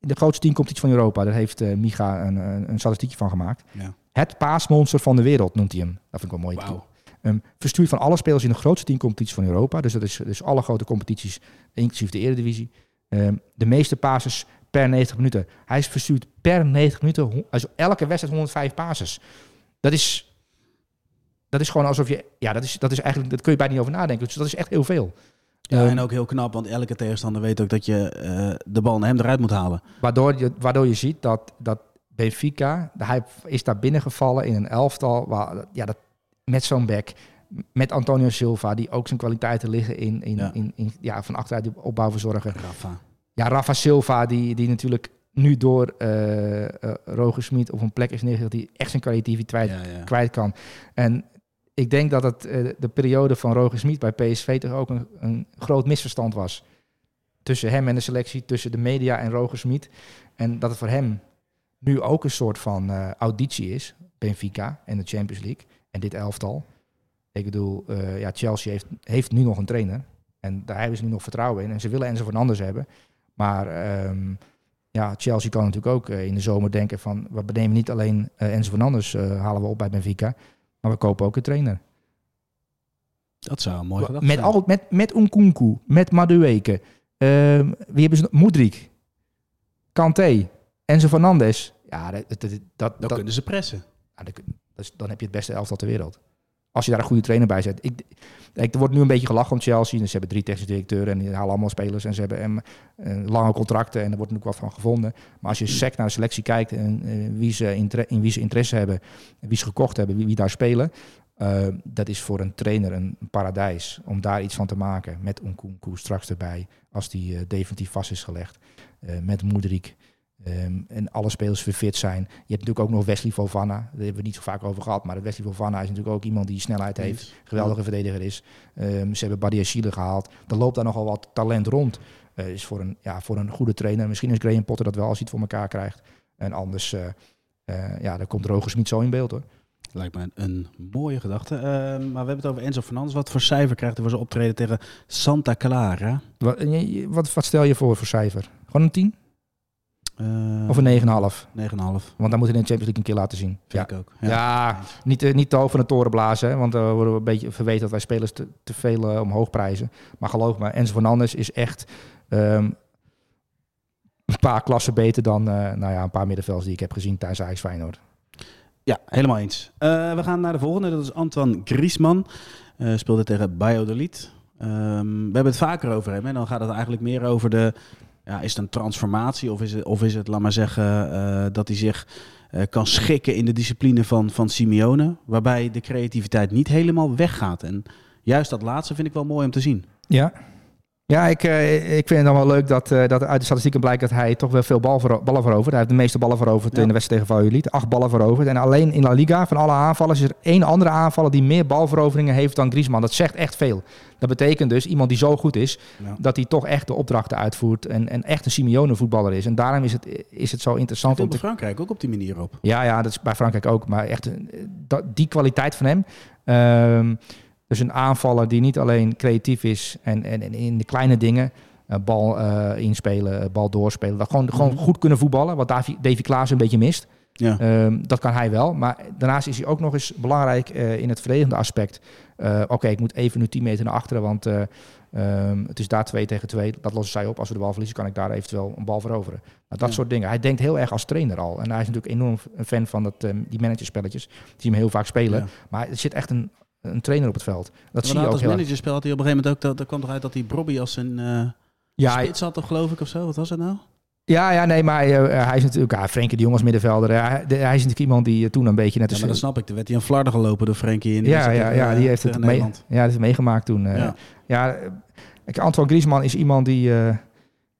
de grootste teamcompetitie van Europa. Daar heeft eh, Micha een, een, een statistiekje van gemaakt. Ja. Het paasmonster van de wereld noemt hij hem. Dat vind ik wel mooi. Wauw. Ehm, verstuurt van alle spelers in de grootste teamcompetitie van Europa. Dus dat is dus alle grote competities, inclusief de Eredivisie. Ehm, de meeste passes per 90 minuten. Hij is verstuurd per 90 minuten, also elke wedstrijd 105 passes. Dat is, dat is gewoon alsof je, ja, dat is, dat is eigenlijk, dat kun je bijna niet over nadenken. Dus dat is echt heel veel. Ja, Ehm, en ook heel knap, want elke tegenstander weet ook dat je eh, de bal naar hem eruit moet halen. Waardoor je, waardoor je ziet dat, dat Benfica, hij is daar binnengevallen in een elftal waar, ja, dat, met zo'n back, met Antonio Silva, die ook zijn kwaliteiten liggen in, in, Ja. in, in, ja, van achteruit die opbouw verzorgen. Rafa. Ja, Rafa Silva, die, die natuurlijk nu door Roger Smit op een plek is neergezet, die echt zijn kwaliteit Ja, ja. kwijt kan. En ik denk dat het eh, de periode van Roger Smit bij PSV toch ook een, een groot misverstand was. Tussen hem en de selectie, tussen de media en Roger Smit. En dat het voor hem nu ook een soort van eh, auditie is, Benfica en de Champions League en dit elftal. Ik bedoel, eh, ja, Chelsea heeft, heeft nu nog een trainer. En daar hebben ze nu nog vertrouwen in. En ze willen Enzo Fernandes hebben. Maar ehm, ja, Chelsea kan natuurlijk ook in de zomer denken van... we benemen niet alleen Enzo Fernandes eh, halen we op bij Benfica... maar we kopen ook een trainer. Dat zou een gedachte Met, zijn. al, met, met Nkunku, met Madueke. Ehm, wie hebben ze? Moedrik, Kanté, Enzo Fernandes. Ja, dat, dat, dat, Dan dat, kunnen ze pressen. dat is- dan heb je het beste elftal ter wereld. Als je daar een goede trainer bij zet. Ik, ik, er wordt nu een beetje gelachen om Chelsea. Dus ze hebben drie technische directeuren en die halen allemaal spelers. En ze hebben hem, eh, lange contracten en er wordt natuurlijk wat van gevonden. Maar als je sec naar de selectie kijkt en eh, wie ze in wie ze interesse hebben, wie ze gekocht hebben, wie, wie daar spelen. eh, dat is voor een trainer een paradijs om daar iets van te maken. Met Nkunku straks erbij, als die definitief vast is gelegd. Met Moedrik. Ehm, en alle spelers weer fit zijn. Je hebt natuurlijk ook nog Wesley Fofana. Daar hebben we het niet zo vaak over gehad. Maar Wesley Fofana is natuurlijk ook iemand die snelheid heeft. Geweldige verdediger is. Ehm, ze hebben Badia Chile gehaald. Er loopt daar nogal wat talent rond. Eh, is voor een, ja, voor een goede trainer. Misschien is Graham Potter dat wel als hij het voor elkaar krijgt. En anders, eh, eh, ja, daar komt Roger Smit zo in beeld hoor. Lijkt me een, mooie gedachte. Ehm, maar we hebben het over Enzo Fernandes. Wat voor cijfer krijgt hij voor zijn optreden tegen Santa Clara? Wat, wat stel je voor voor cijfer? Gewoon een 10 Eh, of een 9,5? 9,5. Want dan moet hij in de Champions League een keer laten zien. Ja, Vind ik ook. Ja, niet, eh, niet te hoog van de toren blazen, hè, want dan worden we een beetje verweten dat wij spelers te, te veel eh, omhoog prijzen. Maar geloof me, Enzo Fernandes is echt ehm, een paar klassen beter dan eh, nou ja, een paar middenvelders die ik heb gezien tijdens Ajax Feyenoord. Ja, helemaal eens. Eh, we gaan naar de volgende. Dat is Antoine Griezmann. Eh, speelde tegen Valladolid. Ehm we hebben het vaker over hem. En dan gaat het eigenlijk meer over de... Ja, is het een transformatie? Of is het, of is het laat maar zeggen, eh, dat hij zich eh, kan schikken in de discipline van, van Simeone? Waarbij de creativiteit niet helemaal weggaat. En juist dat laatste vind ik wel mooi om te zien. Ja. Ja, ik, eh, ik vind het dan wel leuk dat, eh, dat uit de statistieken blijkt dat hij toch wel veel bal vero- ballen verovert. Hij heeft de meeste ballen veroverd Ja. in de wedstrijd tegen Valladolid. Acht ballen veroverd. En alleen in La Liga, van alle aanvallers, is er één andere aanvaller die meer balveroveringen heeft dan Griezmann. Dat zegt echt veel. Dat betekent dus, iemand die zo goed is, Ja. dat hij toch echt de opdrachten uitvoert. En, en echt een Simeone voetballer is. En daarom is het, is het zo interessant om te Frankrijk ook op die manier op. ja, ja, dat is bij Frankrijk ook. Maar echt eh, dat, die kwaliteit van hem. Ehm, dus een aanvaller die niet alleen creatief is en, en, en in de kleine dingen. eh, bal eh, inspelen, eh, bal doorspelen. Dat gewoon, gewoon Mhm. goed kunnen voetballen. Wat Davy, Davy Klaas een beetje mist. Ja. Ehm, dat kan hij wel. Maar daarnaast is hij ook nog eens belangrijk in het verdedigende aspect. Oké, ik moet even nu 10 meter naar achteren, want eh, ehm, het is daar 2 tegen 2. Dat lossen zij op. Als we de bal verliezen, kan ik daar eventueel een bal veroveren. Nou, dat Ja. soort dingen. Hij denkt heel erg als trainer al. En hij is natuurlijk enorm een fan van dat, ehm, die managerspelletjes. Die hem heel vaak spelen. Ja. Maar er zit echt een, een trainer op het veld. Dat zie je ook als heel managerspel had hij op een gegeven moment ook... Dat, dat kwam toch uit dat hij Bobby als een eh Ja, spits had, toch, geloof ik, of zo? Wat was het nou? ja, ja, nee, maar eh, hij is natuurlijk... Ja, Frenkie de Jong als middenvelder. hij, de- hij is natuurlijk iemand die toen een beetje net Ja, maar dat snap ik. Toen werd hij aan Flarden gelopen door Frenkie in Ja, ja, ja, die heeft het mee, ja, dat heeft meegemaakt toen. Ja. Ja, Antoine Griezmann is iemand die,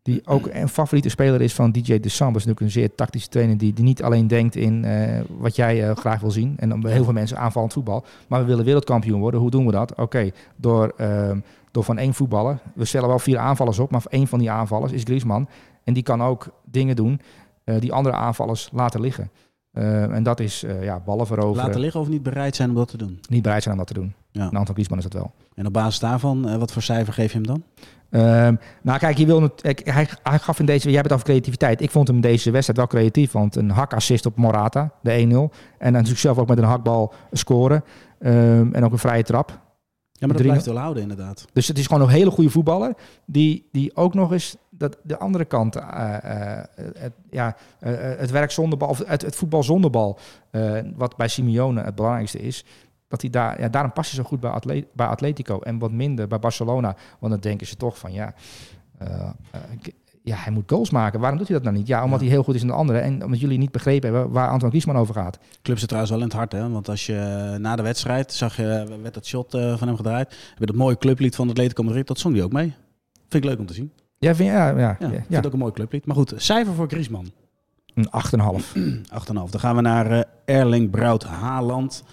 Die ook een favoriete speler is van DJ De Sam. Dat is natuurlijk een zeer tactische trainer die, die niet alleen denkt in eh, wat jij eh, graag wil zien. En dan bij heel veel mensen aanvallend voetbal. Maar we willen wereldkampioen worden. Hoe doen we dat? Oké, door, ehm, door van één voetballer. We stellen wel vier aanvallers op, maar één van die aanvallers is Griezmann. En die kan ook dingen doen eh, die andere aanvallers laten liggen. Eh, en dat is ja, ballen veroveren. Laten liggen of niet bereid zijn om dat te doen. Niet bereid zijn om dat te doen. Ja. En Anton Griezmann is dat wel. En op basis daarvan, eh, wat voor cijfer geef je hem dan? Ehm, nou, kijk, je wil hij, hij gaf in deze. Jij hebt het over creativiteit. Ik vond hem deze wedstrijd wel creatief. Want een hakassist op Morata, de 1-0. En dan natuurlijk zelf ook met een hakbal scoren. Ehm, en ook een vrije trap. Ja, maar dat blijft wel houden inderdaad. Dus het is gewoon een hele goede voetballer. Die, die ook nog eens dat, de andere kant. eh, eh, het, ja, het werk zonder bal. Of het, het voetbal zonder bal. wat bij Simeone het belangrijkste is. Dat hij daar, ja, daarom past hij zo goed bij, Atle- bij Atletico. En wat minder bij Barcelona. Want dan denken ze toch van ja. eh, eh, ja, hij moet goals maken. Waarom doet hij dat nou niet? Ja, omdat Ja. hij heel goed is in de andere. En omdat jullie niet begrepen hebben waar Antoine Griezmann over gaat. Club zit trouwens wel in het hart, hè? Want als je eh, na de wedstrijd zag je, werd dat shot van hem gedraaid. Heb je dat mooie clublied van Atletico Madrid, dat zong hij ook mee. Vind ik leuk om te zien. Ja, vind, ja, ja, Ja, ja, vind ook een mooi clublied. Maar goed, cijfer voor Griezmann. Een 8,5. 8,5. Dan gaan we naar Erling Braut Haaland.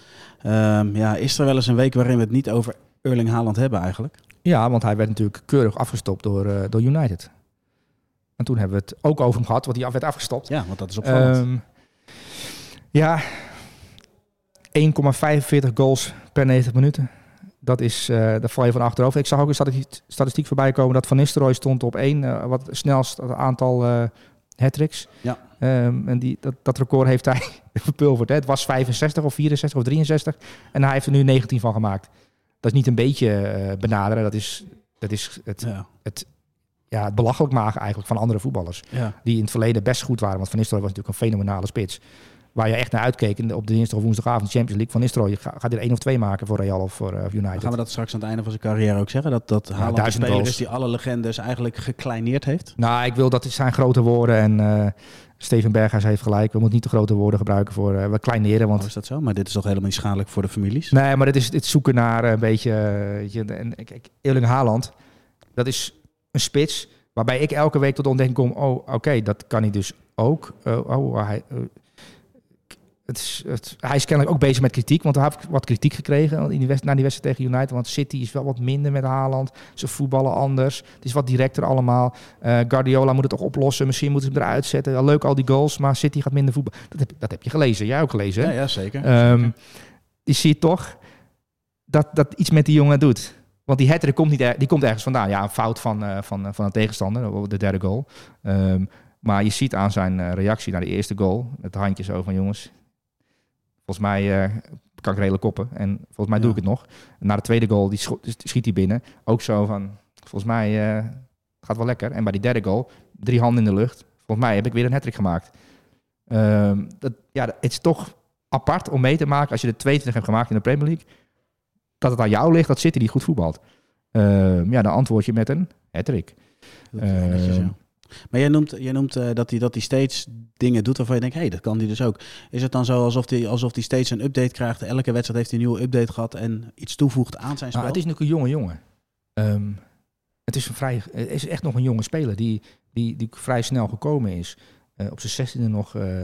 Ehm, ja, is er wel eens een week waarin we het niet over Erling Haaland hebben eigenlijk? Ja, want hij werd natuurlijk keurig afgestopt door, eh, door United. En toen hebben we het ook over hem gehad, want hij werd afgestopt. Ja, want dat is opvallend. Ehm, ja, 1,45 goals per 90 minuten. Dat is, eh daar val je van achterover. Ik zag ook een statistiek, statistiek voorbij komen dat Van Nistelrooy stond op één, eh, wat het snelst aantal eh hat-tricks. Ja. Ehm, en die, dat, dat record heeft hij verpulverd. Hè. Het was 65 of 64 of 63 en hij heeft er nu 19 van gemaakt. Dat is niet een beetje eh, benaderen, dat is, dat is het, ja. ja, het belachelijk maken eigenlijk van andere voetballers. Ja. Die in het verleden best goed waren. Want Van Nistelrooy was natuurlijk een fenomenale spits. Waar je echt naar uitkeek op de dinsdag of woensdagavond Champions League. Van Nistelrooy ga- gaat er één of twee maken voor Real of voor eh, United. Gaan we dat straks aan het einde van zijn carrière ook zeggen? Dat, dat Haaland de duizend speler is die alle legendes eigenlijk gekleineerd heeft? Nou, ik wil dat het zijn grote woorden. En eh, Steven Berghuis heeft gelijk. We moeten niet te grote woorden gebruiken voor eh, we kleineren. Want Oh, is dat zo? Maar dit is toch helemaal niet schadelijk voor de families? Nee, maar dit is dit zoeken naar een beetje. eh, weet je, en kijk, Erling Haaland, dat is een spits waarbij ik elke week tot de ontdekking kom. Oh, oké, dat kan hij dus ook. Eh, oh, hij, eh, het is, het, hij is kennelijk ook bezig met kritiek, want hij heeft wat kritiek gekregen in die na die wedstrijd tegen United. Want City is wel wat minder met Haaland. Ze voetballen anders. Het is wat directer allemaal. Eh, Guardiola moet het toch oplossen. Misschien moeten ze hem eruit zetten. Ja, leuk al die goals, maar City gaat minder voetballen. Dat heb, dat heb je gelezen. Jij ook gelezen, hè? Ja, ja zeker. Ehm, je ziet toch dat dat iets met die jongen doet. Want die hattrick komt, niet er- die komt ergens vandaan. Ja, een fout van, eh, van, eh, van een tegenstander, de derde goal. Ehm, maar je ziet aan zijn reactie naar de eerste goal, het handje zo van jongens, volgens mij eh, kan ik redelijk koppen. En volgens mij doe ik het nog. Na de tweede goal, die schiet hij binnen. Ook zo van, volgens mij eh, gaat wel lekker. En bij die derde goal, drie handen in de lucht. Volgens mij heb ik weer een hattrick gemaakt. Ehm, dat, ja, het is toch apart om mee te maken als je de 22 hebt gemaakt in de Premier League. Dat het aan jou ligt dat City die goed voetbalt. Ehm, ja, dan antwoord je met een hattrick. Dat Maar jij noemt, jij noemt eh, dat hij dat hij steeds dingen doet waarvan je denkt, hé, hey, dat kan hij dus ook. Is het dan zo alsof hij alsof hij steeds een update krijgt? Elke wedstrijd heeft hij een nieuwe update gehad en iets toevoegt aan zijn spel? Nou, het is natuurlijk een jonge jongen. Ehm, het is een vrij, het is echt nog een jonge speler die, die, die vrij snel gekomen is. Eh, op zijn zestiende nog eh,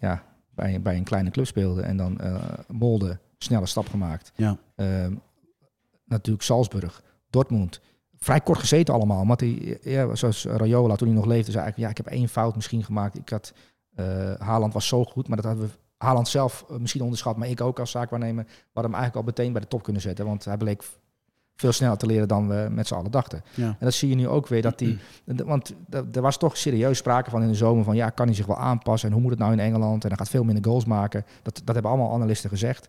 ja, bij, bij een kleine club speelde en dan Molde snelle stap gemaakt. Ja. Ehm, natuurlijk Salzburg, Dortmund. Vrij kort gezeten allemaal. Want hij, ja, zoals Rayola toen hij nog leefde, zei eigenlijk, ja, ik heb één fout misschien gemaakt. Ik had, eh Haaland was zo goed, maar dat hadden we Haaland zelf eh, misschien onderschat, maar ik ook als zaakwaarnemer, we hadden hem eigenlijk al meteen bij de top kunnen zetten. Want hij bleek veel sneller te leren dan we met z'n allen dachten. Ja. En dat zie je nu ook weer, dat die, want er er was toch serieus sprake van in de zomer van, ja, kan hij zich wel aanpassen en hoe moet het nou in Engeland? En hij gaat veel minder goals maken. Dat, dat hebben allemaal analisten gezegd.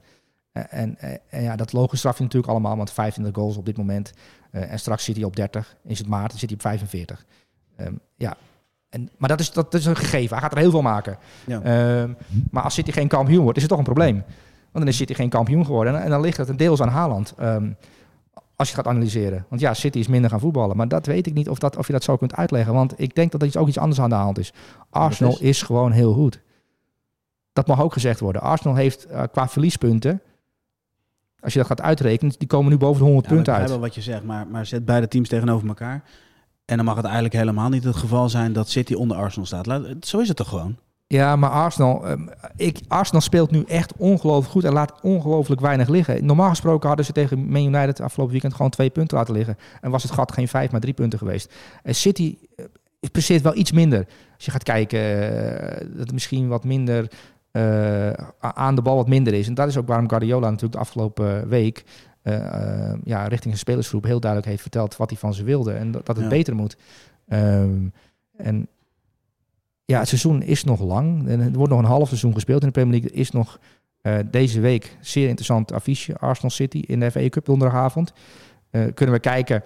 En, en, en ja, dat logisch straf je natuurlijk allemaal, want 25 goals op dit moment. Eh, en straks zit hij op 30. Is het maart, dan zit hij op 45. Ehm, ja. En, maar dat is, dat is een gegeven. Hij gaat er heel veel maken. Ja. Ehm, maar als City geen kampioen wordt, is het toch een probleem. Want dan is City geen kampioen geworden. En, en dan ligt het een deels aan Haaland. Ehm, als je gaat analyseren. Want ja, City is minder gaan voetballen. Maar dat weet ik niet of, dat, of je dat zo kunt uitleggen. Want ik denk dat er iets, ook iets anders aan de hand is. Arsenal is? is gewoon heel goed. Dat mag ook gezegd worden. Arsenal heeft eh, qua verliespunten... Als je dat gaat uitrekenen, die komen nu boven de 100 Ja, maar ik punten begrijp uit. wel wat je zegt, maar, maar zet beide teams tegenover elkaar. En dan mag het eigenlijk helemaal niet het geval zijn dat City onder Arsenal staat. Laat- Zo is het toch gewoon? Ja, maar Arsenal, ehm, ik, Arsenal speelt nu echt ongelooflijk goed en laat ongelooflijk weinig liggen. Normaal gesproken hadden ze tegen Man United afgelopen weekend gewoon twee punten laten liggen. En was het gat geen vijf, maar drie punten geweest. En City eh, presteert wel iets minder. Als je gaat kijken, eh, dat misschien wat minder eh, aan de bal wat minder is. En dat is ook waarom Guardiola natuurlijk de afgelopen week eh, eh, ja, richting zijn spelersgroep heel duidelijk heeft verteld wat hij van ze wilde. En dat, dat het Ja. beter moet. Ehm, en ja, het seizoen is nog lang. En er wordt nog een half seizoen gespeeld in de Premier League. Er is nog eh, deze week zeer interessant affiche. Arsenal City in de FA Cup donderdagavond. Eh, kunnen we kijken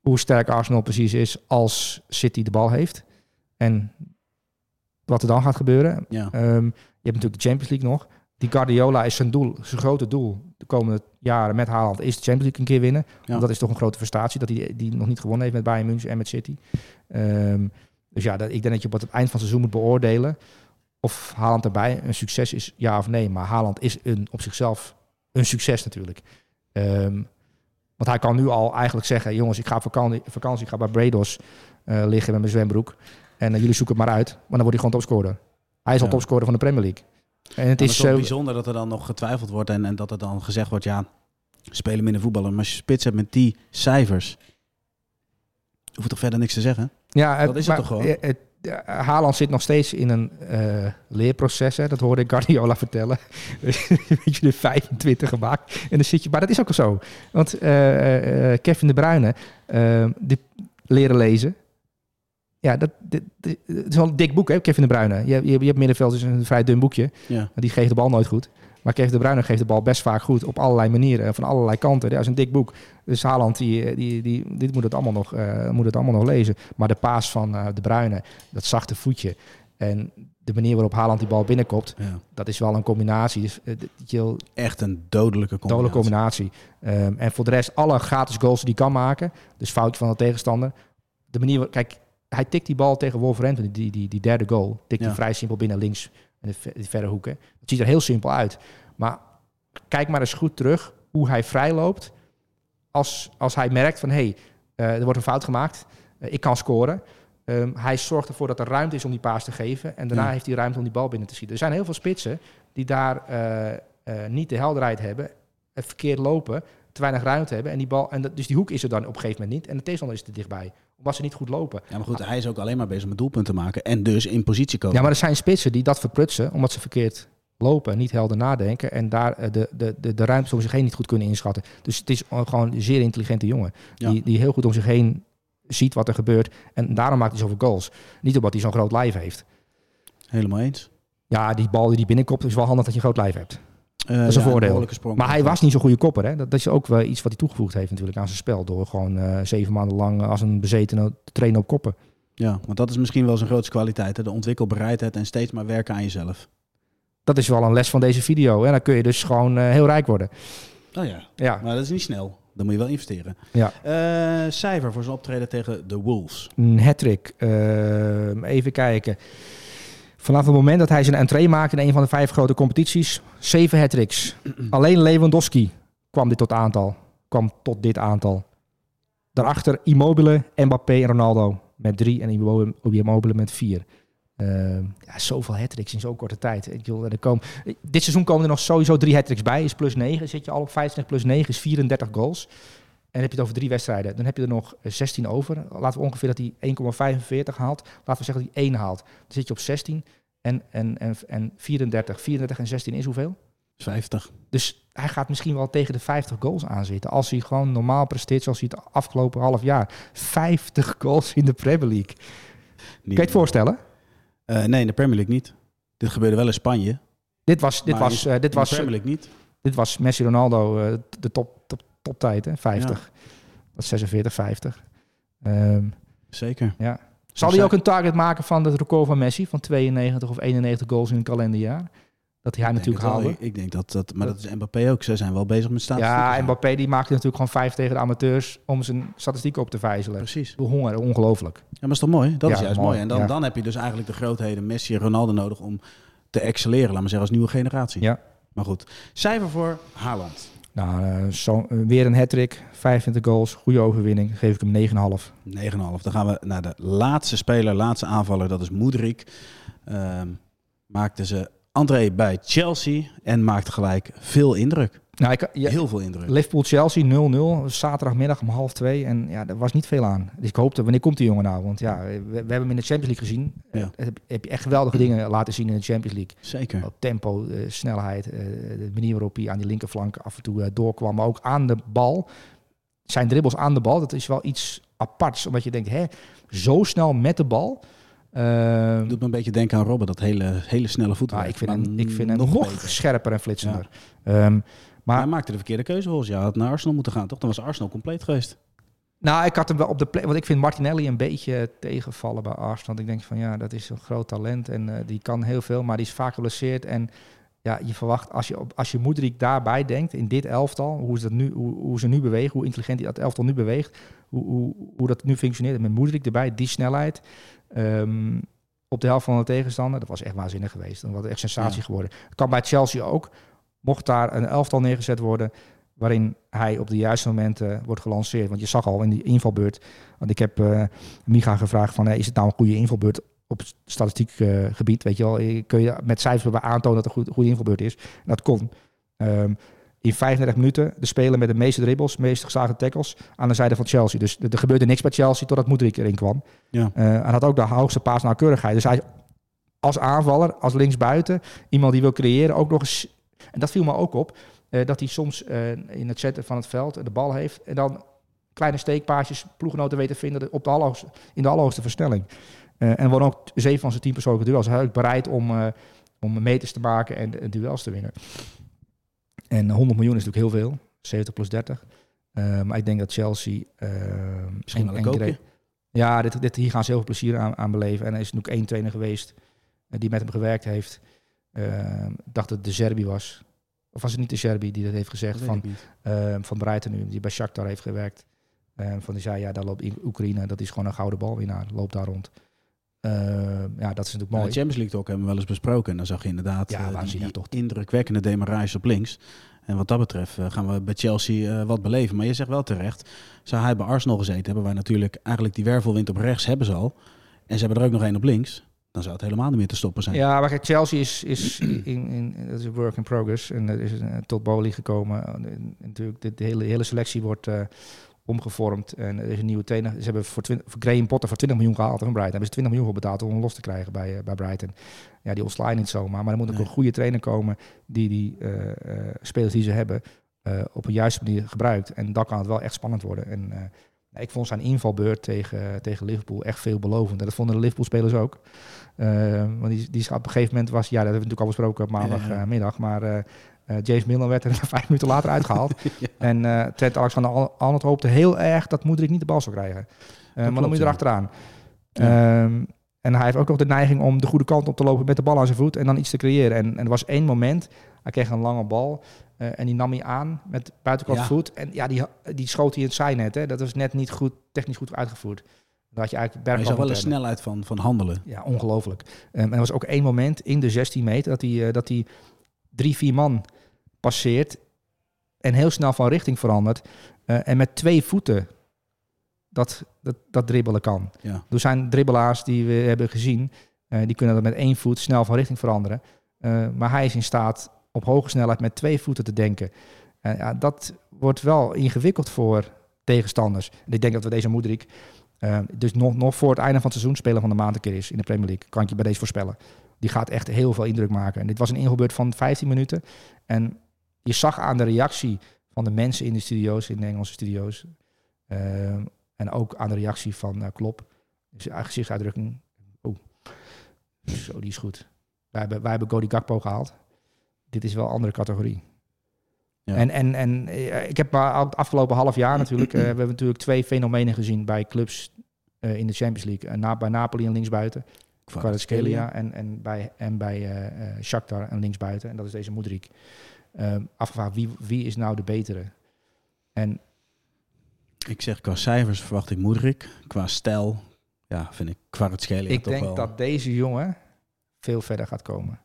hoe sterk Arsenal precies is als City de bal heeft. En wat er dan gaat gebeuren. Ja. Ehm, je hebt natuurlijk de Champions League nog. Die Guardiola is zijn doel, zijn grote doel de komende jaren met Haaland is de Champions League een keer winnen. Ja. Want dat is toch een grote frustratie dat hij die nog niet gewonnen heeft met Bayern München en met City. Ehm, dus ja, dat, ik denk dat je op het eind van het seizoen moet beoordelen of Haaland erbij een succes is, ja of nee. Maar Haaland is een, op zichzelf een succes natuurlijk. Ehm, want hij kan nu al eigenlijk zeggen, jongens, ik ga op vakantie, vakantie ik ga bij Brados eh, liggen met mijn zwembroek. En eh, jullie zoeken het maar uit. Maar dan wordt hij gewoon topscorer. Hij is al topscorer van de Premier League. En het Het is zo. bijzonder dat er dan nog getwijfeld wordt en, en dat er dan gezegd wordt, ja, spelen minder voetballen. Maar als je spits hebt met die cijfers, hoeft toch verder niks te zeggen? Ja, Dat is het toch gewoon? het- Haaland zit nog steeds in een eh, leerproces. Hè. Dat hoorde ik Guardiola vertellen. Weet je, de 25 gemaakt. En dan zit je, maar dat is ook al zo. Want eh, eh, Kevin de Bruyne, die leren lezen. Ja, dat, dit- dit- het is wel een dik boek, hè, Kevin de Bruyne. Je, je, je hebt middenveld, is een vrij dun boekje. Ja. Die geeft de bal nooit goed. Maar Kevin de Bruyne geeft de bal best vaak goed op allerlei manieren, van allerlei kanten. Dat is een dik boek. Dus Haaland, die, die, die, dit moet het, allemaal nog, eh, moet het allemaal nog lezen. Maar de paas van eh, de Bruyne, dat zachte voetje en de manier waarop Haaland die bal binnenkopt, Ja. dat is wel een combinatie. Dus, eh, je Echt een dodelijke combinatie. dodelijke combinatie. Ehm, en voor de rest, alle gratis goals die hij kan maken, dus foutje van de tegenstander. De manier, kijk, hij tikt die bal tegen Wolverhampton, die, die, die derde goal, tikt Ja. hij vrij simpel binnen links in de, ver- die verre hoeken. Het ziet er heel simpel uit. Maar kijk maar eens goed terug hoe hij vrij loopt. Als, als hij merkt van, hé, hey, eh, er wordt een fout gemaakt, eh, ik kan scoren. Ehm, hij zorgt ervoor dat er ruimte is om die paas te geven. En daarna Ja. heeft hij ruimte om die bal binnen te schieten. Er zijn heel veel spitsen die daar eh, niet de helderheid hebben, het verkeerd lopen, te weinig ruimte hebben. En die bal, en dat, dus die hoek is er dan op een gegeven moment niet. En de tegenstander is er dichtbij. Omdat ze niet goed lopen. Ja, maar goed, hij is ook alleen maar bezig met doelpunten maken en dus in positie komen. Ja, maar er zijn spitsen die dat verprutsen, omdat ze verkeerd lopen, niet helder nadenken en daar eh, de, de, de, de ruimte om zich heen niet goed kunnen inschatten. Dus het is gewoon een zeer intelligente jongen, Ja. die, die heel goed om zich heen ziet wat er gebeurt en daarom maakt hij zoveel goals. Niet omdat hij zo'n groot lijf heeft. Helemaal eens. Ja, die bal die die binnenkomt is wel handig dat je een groot lijf hebt. Dat is een voordeel. Sprong. Maar hij was niet zo'n goede kopper. Hè? Dat, dat is ook wel iets wat hij toegevoegd heeft natuurlijk aan zijn spel. Door gewoon eh, zeven maanden lang als een bezetene te trainen op koppen. Ja, want dat is misschien wel zijn grootste kwaliteit. Hè? De ontwikkelbereidheid en steeds maar werken aan jezelf. Dat is wel een les van deze video. En dan kun je dus gewoon eh, heel rijk worden. Oh ja, Ja, maar dat is niet snel. Dan moet je wel investeren. Ja. Eh, cijfer voor zijn optreden tegen de Wolves. een hat-trick. Ehm, even kijken. Vanaf het moment dat hij zijn entree maakte in een van de vijf grote competities, zeven hat-tricks. Alleen Lewandowski kwam dit tot aantal. Kwam tot dit aantal. Daarachter Immobile, Mbappé en Ronaldo met drie en Immobile met vier. Ehm, ja, zoveel hat-tricks in zo'n korte tijd. Ik bedoel, er komen, dit seizoen komen er nog sowieso drie hat-tricks bij. Is plus 9. Zit je al op 25 plus 9 is 34 goals. En heb je het over drie wedstrijden. Dan heb je er nog eh, 16 over. Laten we ongeveer dat hij 1,45 haalt. Laten we zeggen dat hij 1 haalt. Dan zit je op 16 en, en, en, en 34. 34 en 16 is hoeveel? 50. Dus hij gaat misschien wel tegen de 50 goals aanzitten. Als hij gewoon normaal presteert zoals hij het afgelopen half jaar. 50 goals in de Premier League. Kun je het voorstellen? Eh, nee, in de Premier League niet. Dit gebeurde wel in Spanje. Dit was, dit maar was, eh, dit was, Premier League niet. dit was Messi Ronaldo eh, de top, top, toptijd, hè? 50. Dat is 46, 50. Ehm, Zeker. ja. Zal hij ook een target maken van het record van Messi van 92 of 91 goals in een kalenderjaar? Dat hij natuurlijk haalde. Ik, denk dat dat, maar dat is Mbappé ook. Ze zijn wel bezig met statistieken. Ja, Mbappé die maakte natuurlijk gewoon vijf tegen de amateurs om zijn statistieken op te vijzelen. Precies. De honger, ongelooflijk. Ja, maar is toch mooi? Dat Ja, is juist mooi, mooi. En dan, ja. dan heb je dus eigenlijk de grootheden Messi en Ronaldo nodig om te excelleren, laat maar zeggen, als nieuwe generatie. Ja. Maar goed, cijfer voor Haaland. Nou, eh, eh, weer een hat-trick, 25 goals, goede overwinning. Geef ik hem 9,5. 9,5. Dan gaan we naar de laatste speler, laatste aanvaller. Dat is Moedrik. Ehm maakte ze André bij Chelsea en maakte gelijk veel indruk. Nou, ik, ja, Heel veel indruk. Liverpool-Chelsea 0-0, zaterdagmiddag om half twee. En ja, er was niet veel aan. Dus ik hoopte, wanneer komt die jongen nou? Want ja, we, we hebben hem in de Champions League gezien. Ja. Eh, heb, heb je echt geweldige dingen laten zien in de Champions League. Zeker. Op tempo, eh, snelheid, eh, de manier waarop hij aan die linkerflank af en toe doorkwam. Maar ook aan de bal. Zijn dribbles aan de bal, dat is wel iets aparts. Omdat je denkt, hè, zo snel met de bal. Ehm, Doet me een beetje denken aan Robben, dat hele, hele snelle voeten. maar ik vind hem, ik vind hem nog nog, scherper en flitsender. Ehm, maar hij maakte de verkeerde keuze volgens jou. Hij had naar Arsenal moeten gaan, toch? Dan was Arsenal compleet geweest. Nou, ik had hem wel op de plek. Want ik vind Martinelli een beetje tegenvallen bij Arsenal. Want ik denk van ja, dat is een groot talent en eh, die kan heel veel, maar die is vaak geblesseerd. En ja, je verwacht als je, als je Moedrik daarbij denkt, in dit elftal, hoe ze, dat nu, hoe, hoe ze nu bewegen, hoe intelligent die dat elftal nu beweegt, hoe, hoe, hoe dat nu functioneert. En met Moedrik erbij, die snelheid. ehm, op de helft van de tegenstander, dat was echt waanzinnig geweest. Dat was echt sensatie Ja. geworden. Kan bij Chelsea ook. Mocht daar een elftal neergezet worden, waarin hij op de juiste momenten wordt gelanceerd. Want je zag al in die invalbeurt, want ik heb eh Micha gevraagd van, hey, is het nou een goede invalbeurt op statistiek eh, gebied? Weet je wel, Eh, kun je met cijfers aantonen dat het een goed- goede invalbeurt is? En dat kon. Ehm, in 35 minuten de speler met de meeste dribbles, meeste geslagen tackles aan de zijde van Chelsea. Dus er gebeurde niks bij Chelsea totdat Moedrik erin kwam. Ja. Eh, hij had ook de hoogste paasnauwkeurigheid. Dus hij als aanvaller, als linksbuiten, iemand die wil creëren, ook nog eens. En dat viel me ook op, eh, dat hij soms eh, in het zetten van het veld de bal heeft en dan kleine steekpaasjes ploeggenoten weten te vinden op de allerhoogste, in de allerhoogste versnelling. Eh, en worden ook zeven van zijn tien persoonlijke duels. Hij is ook bereid om, om meters te maken en, en duels te winnen. En 100 miljoen is natuurlijk heel veel, 70 plus 30. Eh, maar ik denk dat Chelsea. Misschien en- wel een en koopje. Ja, dit, dit, hier gaan ze heel veel plezier aan, aan beleven. En er is natuurlijk één trainer geweest die met hem gewerkt heeft. Eh, ik dacht dat het de Serbi was. Of was het niet de Serbi die dat heeft gezegd? Dat van, weet ik niet. eh, van Breiten nu, die bij Shakhtar heeft gewerkt. Eh, van die zei, ja, daar loopt in Oekraïne, dat is gewoon een gouden balwinnaar, loopt daar rond. Ja, dat is natuurlijk de mooi. Champions League talk hebben we wel eens besproken. En dan zag je inderdaad Ja, eh, die, toch. indrukwekkende demarrage op links. En wat dat betreft eh, gaan we bij Chelsea eh, wat beleven. Maar je zegt wel terecht, zou hij bij Arsenal gezeten hebben... waar natuurlijk eigenlijk die wervelwind op rechts hebben ze al... en ze hebben er ook nog één op links... dan zou het helemaal niet meer te stoppen zijn. Ja, maar kijk, Chelsea is, is in, in, dat is een work in progress. En er is een, tot Boli gekomen. En natuurlijk, de, de hele, de hele selectie wordt eh, omgevormd. En er is een nieuwe trainer. Ze hebben voor, 20, voor Graham Potter voor 20 miljoen gehaald van Brighton. Hebben ze 20 miljoen voor betaald om hem los te krijgen bij, eh, bij Brighton. Ja, die ontslaan niet zomaar. Maar er moet ook Nee. een goede trainer komen die die eh, eh, spelers die ze hebben eh, op een juiste manier gebruikt. En dan kan het wel echt spannend worden. En eh, ik vond zijn invalbeurt tegen, tegen Liverpool echt veelbelovend. En dat vonden de Liverpool-spelers ook. Eh, want die, die schat op een gegeven moment was, ja, dat hebben we natuurlijk al besproken op Ja, ja. maandagmiddag, maar eh, eh, James Milner werd er vijf minuten later uitgehaald. En eh Trent Alexander-Arnold hoopte heel erg dat Moedrik niet de bal zou krijgen. Maar dan moet je erachteraan. Ehm, en hij heeft ook nog de neiging om de goede kant op te lopen met de bal aan zijn voet en dan iets te creëren. En, en er was één moment, hij kreeg een lange bal en die nam hij aan met buitenkant Ja. voet. En ja, die, die schoot hij in het zijnet. Hè. Dat was net niet goed, technisch goed uitgevoerd. Dat had je eigenlijk Bergkamp zag wel een snelheid van, van handelen. Ja, ongelooflijk. Ehm, en er was ook één moment in de 16 meter dat hij, eh, dat hij drie, vier man passeert en heel snel van richting verandert. eh, en met twee voeten dat, dat, dat dribbelen kan. Ja. Er zijn dribbelaars die we hebben gezien, eh, die kunnen dat met één voet snel van richting veranderen. Eh, maar hij is in staat op hoge snelheid met twee voeten te denken. En ja, dat wordt wel ingewikkeld voor tegenstanders. En ik denk dat we deze Moedrik eh, dus nog, nog voor het einde van het seizoen speler van de maand een keer is in de Premier League. Kan ik je bij deze voorspellen. Die gaat echt heel veel indruk maken. En dit was een ingelbeurt van 15 minuten. En je zag aan de reactie van de mensen in de studio's, in de Engelse studio's. eh, en ook aan de reactie van eh Klop. Zijn gezichtsuitdrukking. Oh, zo, die is goed. Wij hebben, wij hebben Cody Gakpo gehaald. Dit is wel een andere categorie. Ja. En, en, en eh, ik heb het afgelopen half jaar natuurlijk... eh, we hebben natuurlijk twee fenomenen gezien bij clubs eh, in de Champions League. Eh, na, bij Napoli en linksbuiten. Kvaratskhelia en, en bij, en bij Shakhtar en linksbuiten. En dat is deze Moedrik. Ehm afgevraagd, wie, wie is nou de betere? En Ik zeg qua cijfers verwacht ik Moedrik. Qua stijl, ja, vind ik Kvaratskhelia ik toch denk wel... dat deze jongen veel verder gaat komen.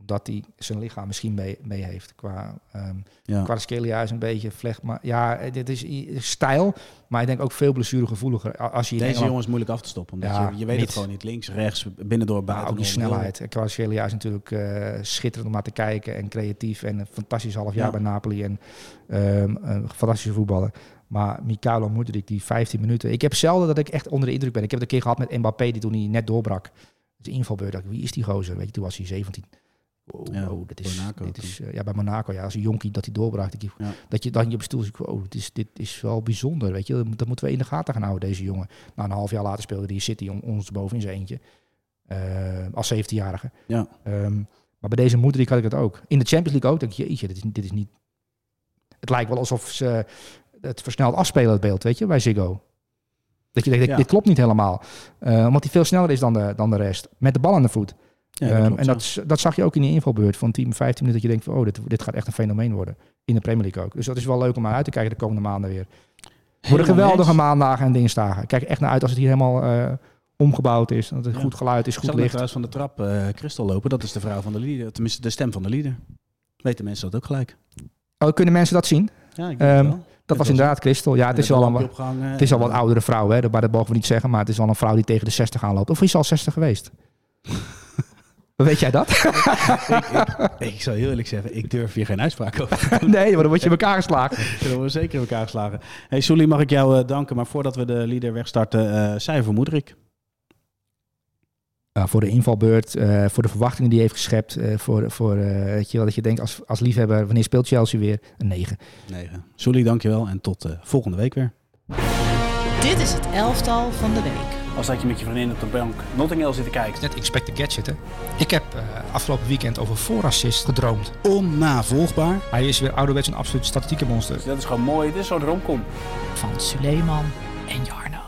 Omdat hij zijn lichaam misschien mee, mee heeft. Qua, ehm Ja. qua is een beetje vlecht. Maar ja, dit is stijl. Maar ik denk ook veel blessuregevoeliger. Als je Deze Engeland- jongen is moeilijk af te stoppen. Omdat Ja, je, je weet niet. het gewoon niet. Links, rechts, binnendoor, buiten. ook die snelheid. Kvaratskhelia is natuurlijk eh, schitterend om naar te kijken en creatief en een fantastisch half jaar Ja. bij Napoli en ehm, een fantastische voetballer. Maar Mikalo Mudrik, die 15 minuten. Ik heb zelden dat ik echt onder de indruk ben. Ik heb het een keer gehad met Mbappé, die toen hij net doorbrak. De invalbeurt. Wie is die gozer? Weet je, toen was hij 17. Wow, Ja, wow, dit is, Monaco dit is, eh, ja, bij Monaco, ja, als een jonkie dat hij doorbrak. Dat je, Ja. dat je dan je op stoel zit, wow, dit is, dit is wel bijzonder, weet je. Dat, moet- dat moeten we in de gaten gaan houden, deze jongen. Nou, een half jaar later speelde hij in City om ons boven in zijn eentje. Eh, als 17-jarige. Ja. Ehm, maar bij deze Moedrik had ik het ook. In de Champions League ook. Denk jeetje, dit is, dit is niet... Het lijkt wel alsof ze het versneld afspelen, het beeld, weet je, bij Ziggo. Dat je denkt, Ja. dit klopt niet helemaal. Eh, omdat hij veel sneller is dan de, dan de rest. Met de bal aan de voet. Ja, Ehm, klopt, en dat, dat zag je ook in die invalbeurt van 10, 15 minuten. Dat je denkt, van, oh, dit, dit gaat echt een fenomeen worden. In de Premier League ook. Dus dat is wel leuk om naar uit te kijken de komende maanden weer. Het worden geweldige eens. maandagen en dinsdagen. Ik kijk echt naar uit als het hier helemaal eh, omgebouwd is. Dat het Ja. goed geluid is, Ik goed licht. trouwens van de trap eh Christel lopen. Dat is de vrouw van de leader. Tenminste, de stem van de leader. Weten mensen dat ook gelijk? Oh, kunnen mensen dat zien? Ja, ik Ehm, denk het wel. Dat was inderdaad Christel. Ja, het is, wel een het is al wat oudere vrouw, hè? dat, mogen we niet zeggen. Maar het is wel een vrouw die tegen de 60 aanloopt. Of is ze al 60 geweest? Weet jij dat? ik, ik zou heel eerlijk zeggen, ik durf hier geen uitspraak over te doen. nee, maar dan word je in elkaar geslagen. Dat worden we zeker in elkaar geslagen. Hey Sully, mag ik jou eh, danken. Maar voordat we de leader wegstarten, eh cijfer Moederik. Ja, voor de invalbeurt, eh, voor de verwachtingen die hij heeft geschept. eh, voor, voor eh, weet je wel, dat je denkt als, als liefhebber, wanneer speelt Chelsea weer? Een 9. 9. Sully, dankjewel. En tot eh, volgende week weer. Dit is het elftal van de week. Als dat je met je vriendin op de bank Notting Hill zit te kijken. Net Expect the Gadget, hè? Ik heb eh, afgelopen weekend over voorassist gedroomd. Onnavolgbaar. Hij is weer ouderwets een absoluut statistieke monster. Dus dat is gewoon mooi. Dit is zo'n romcom. Van Suleiman en Jarno.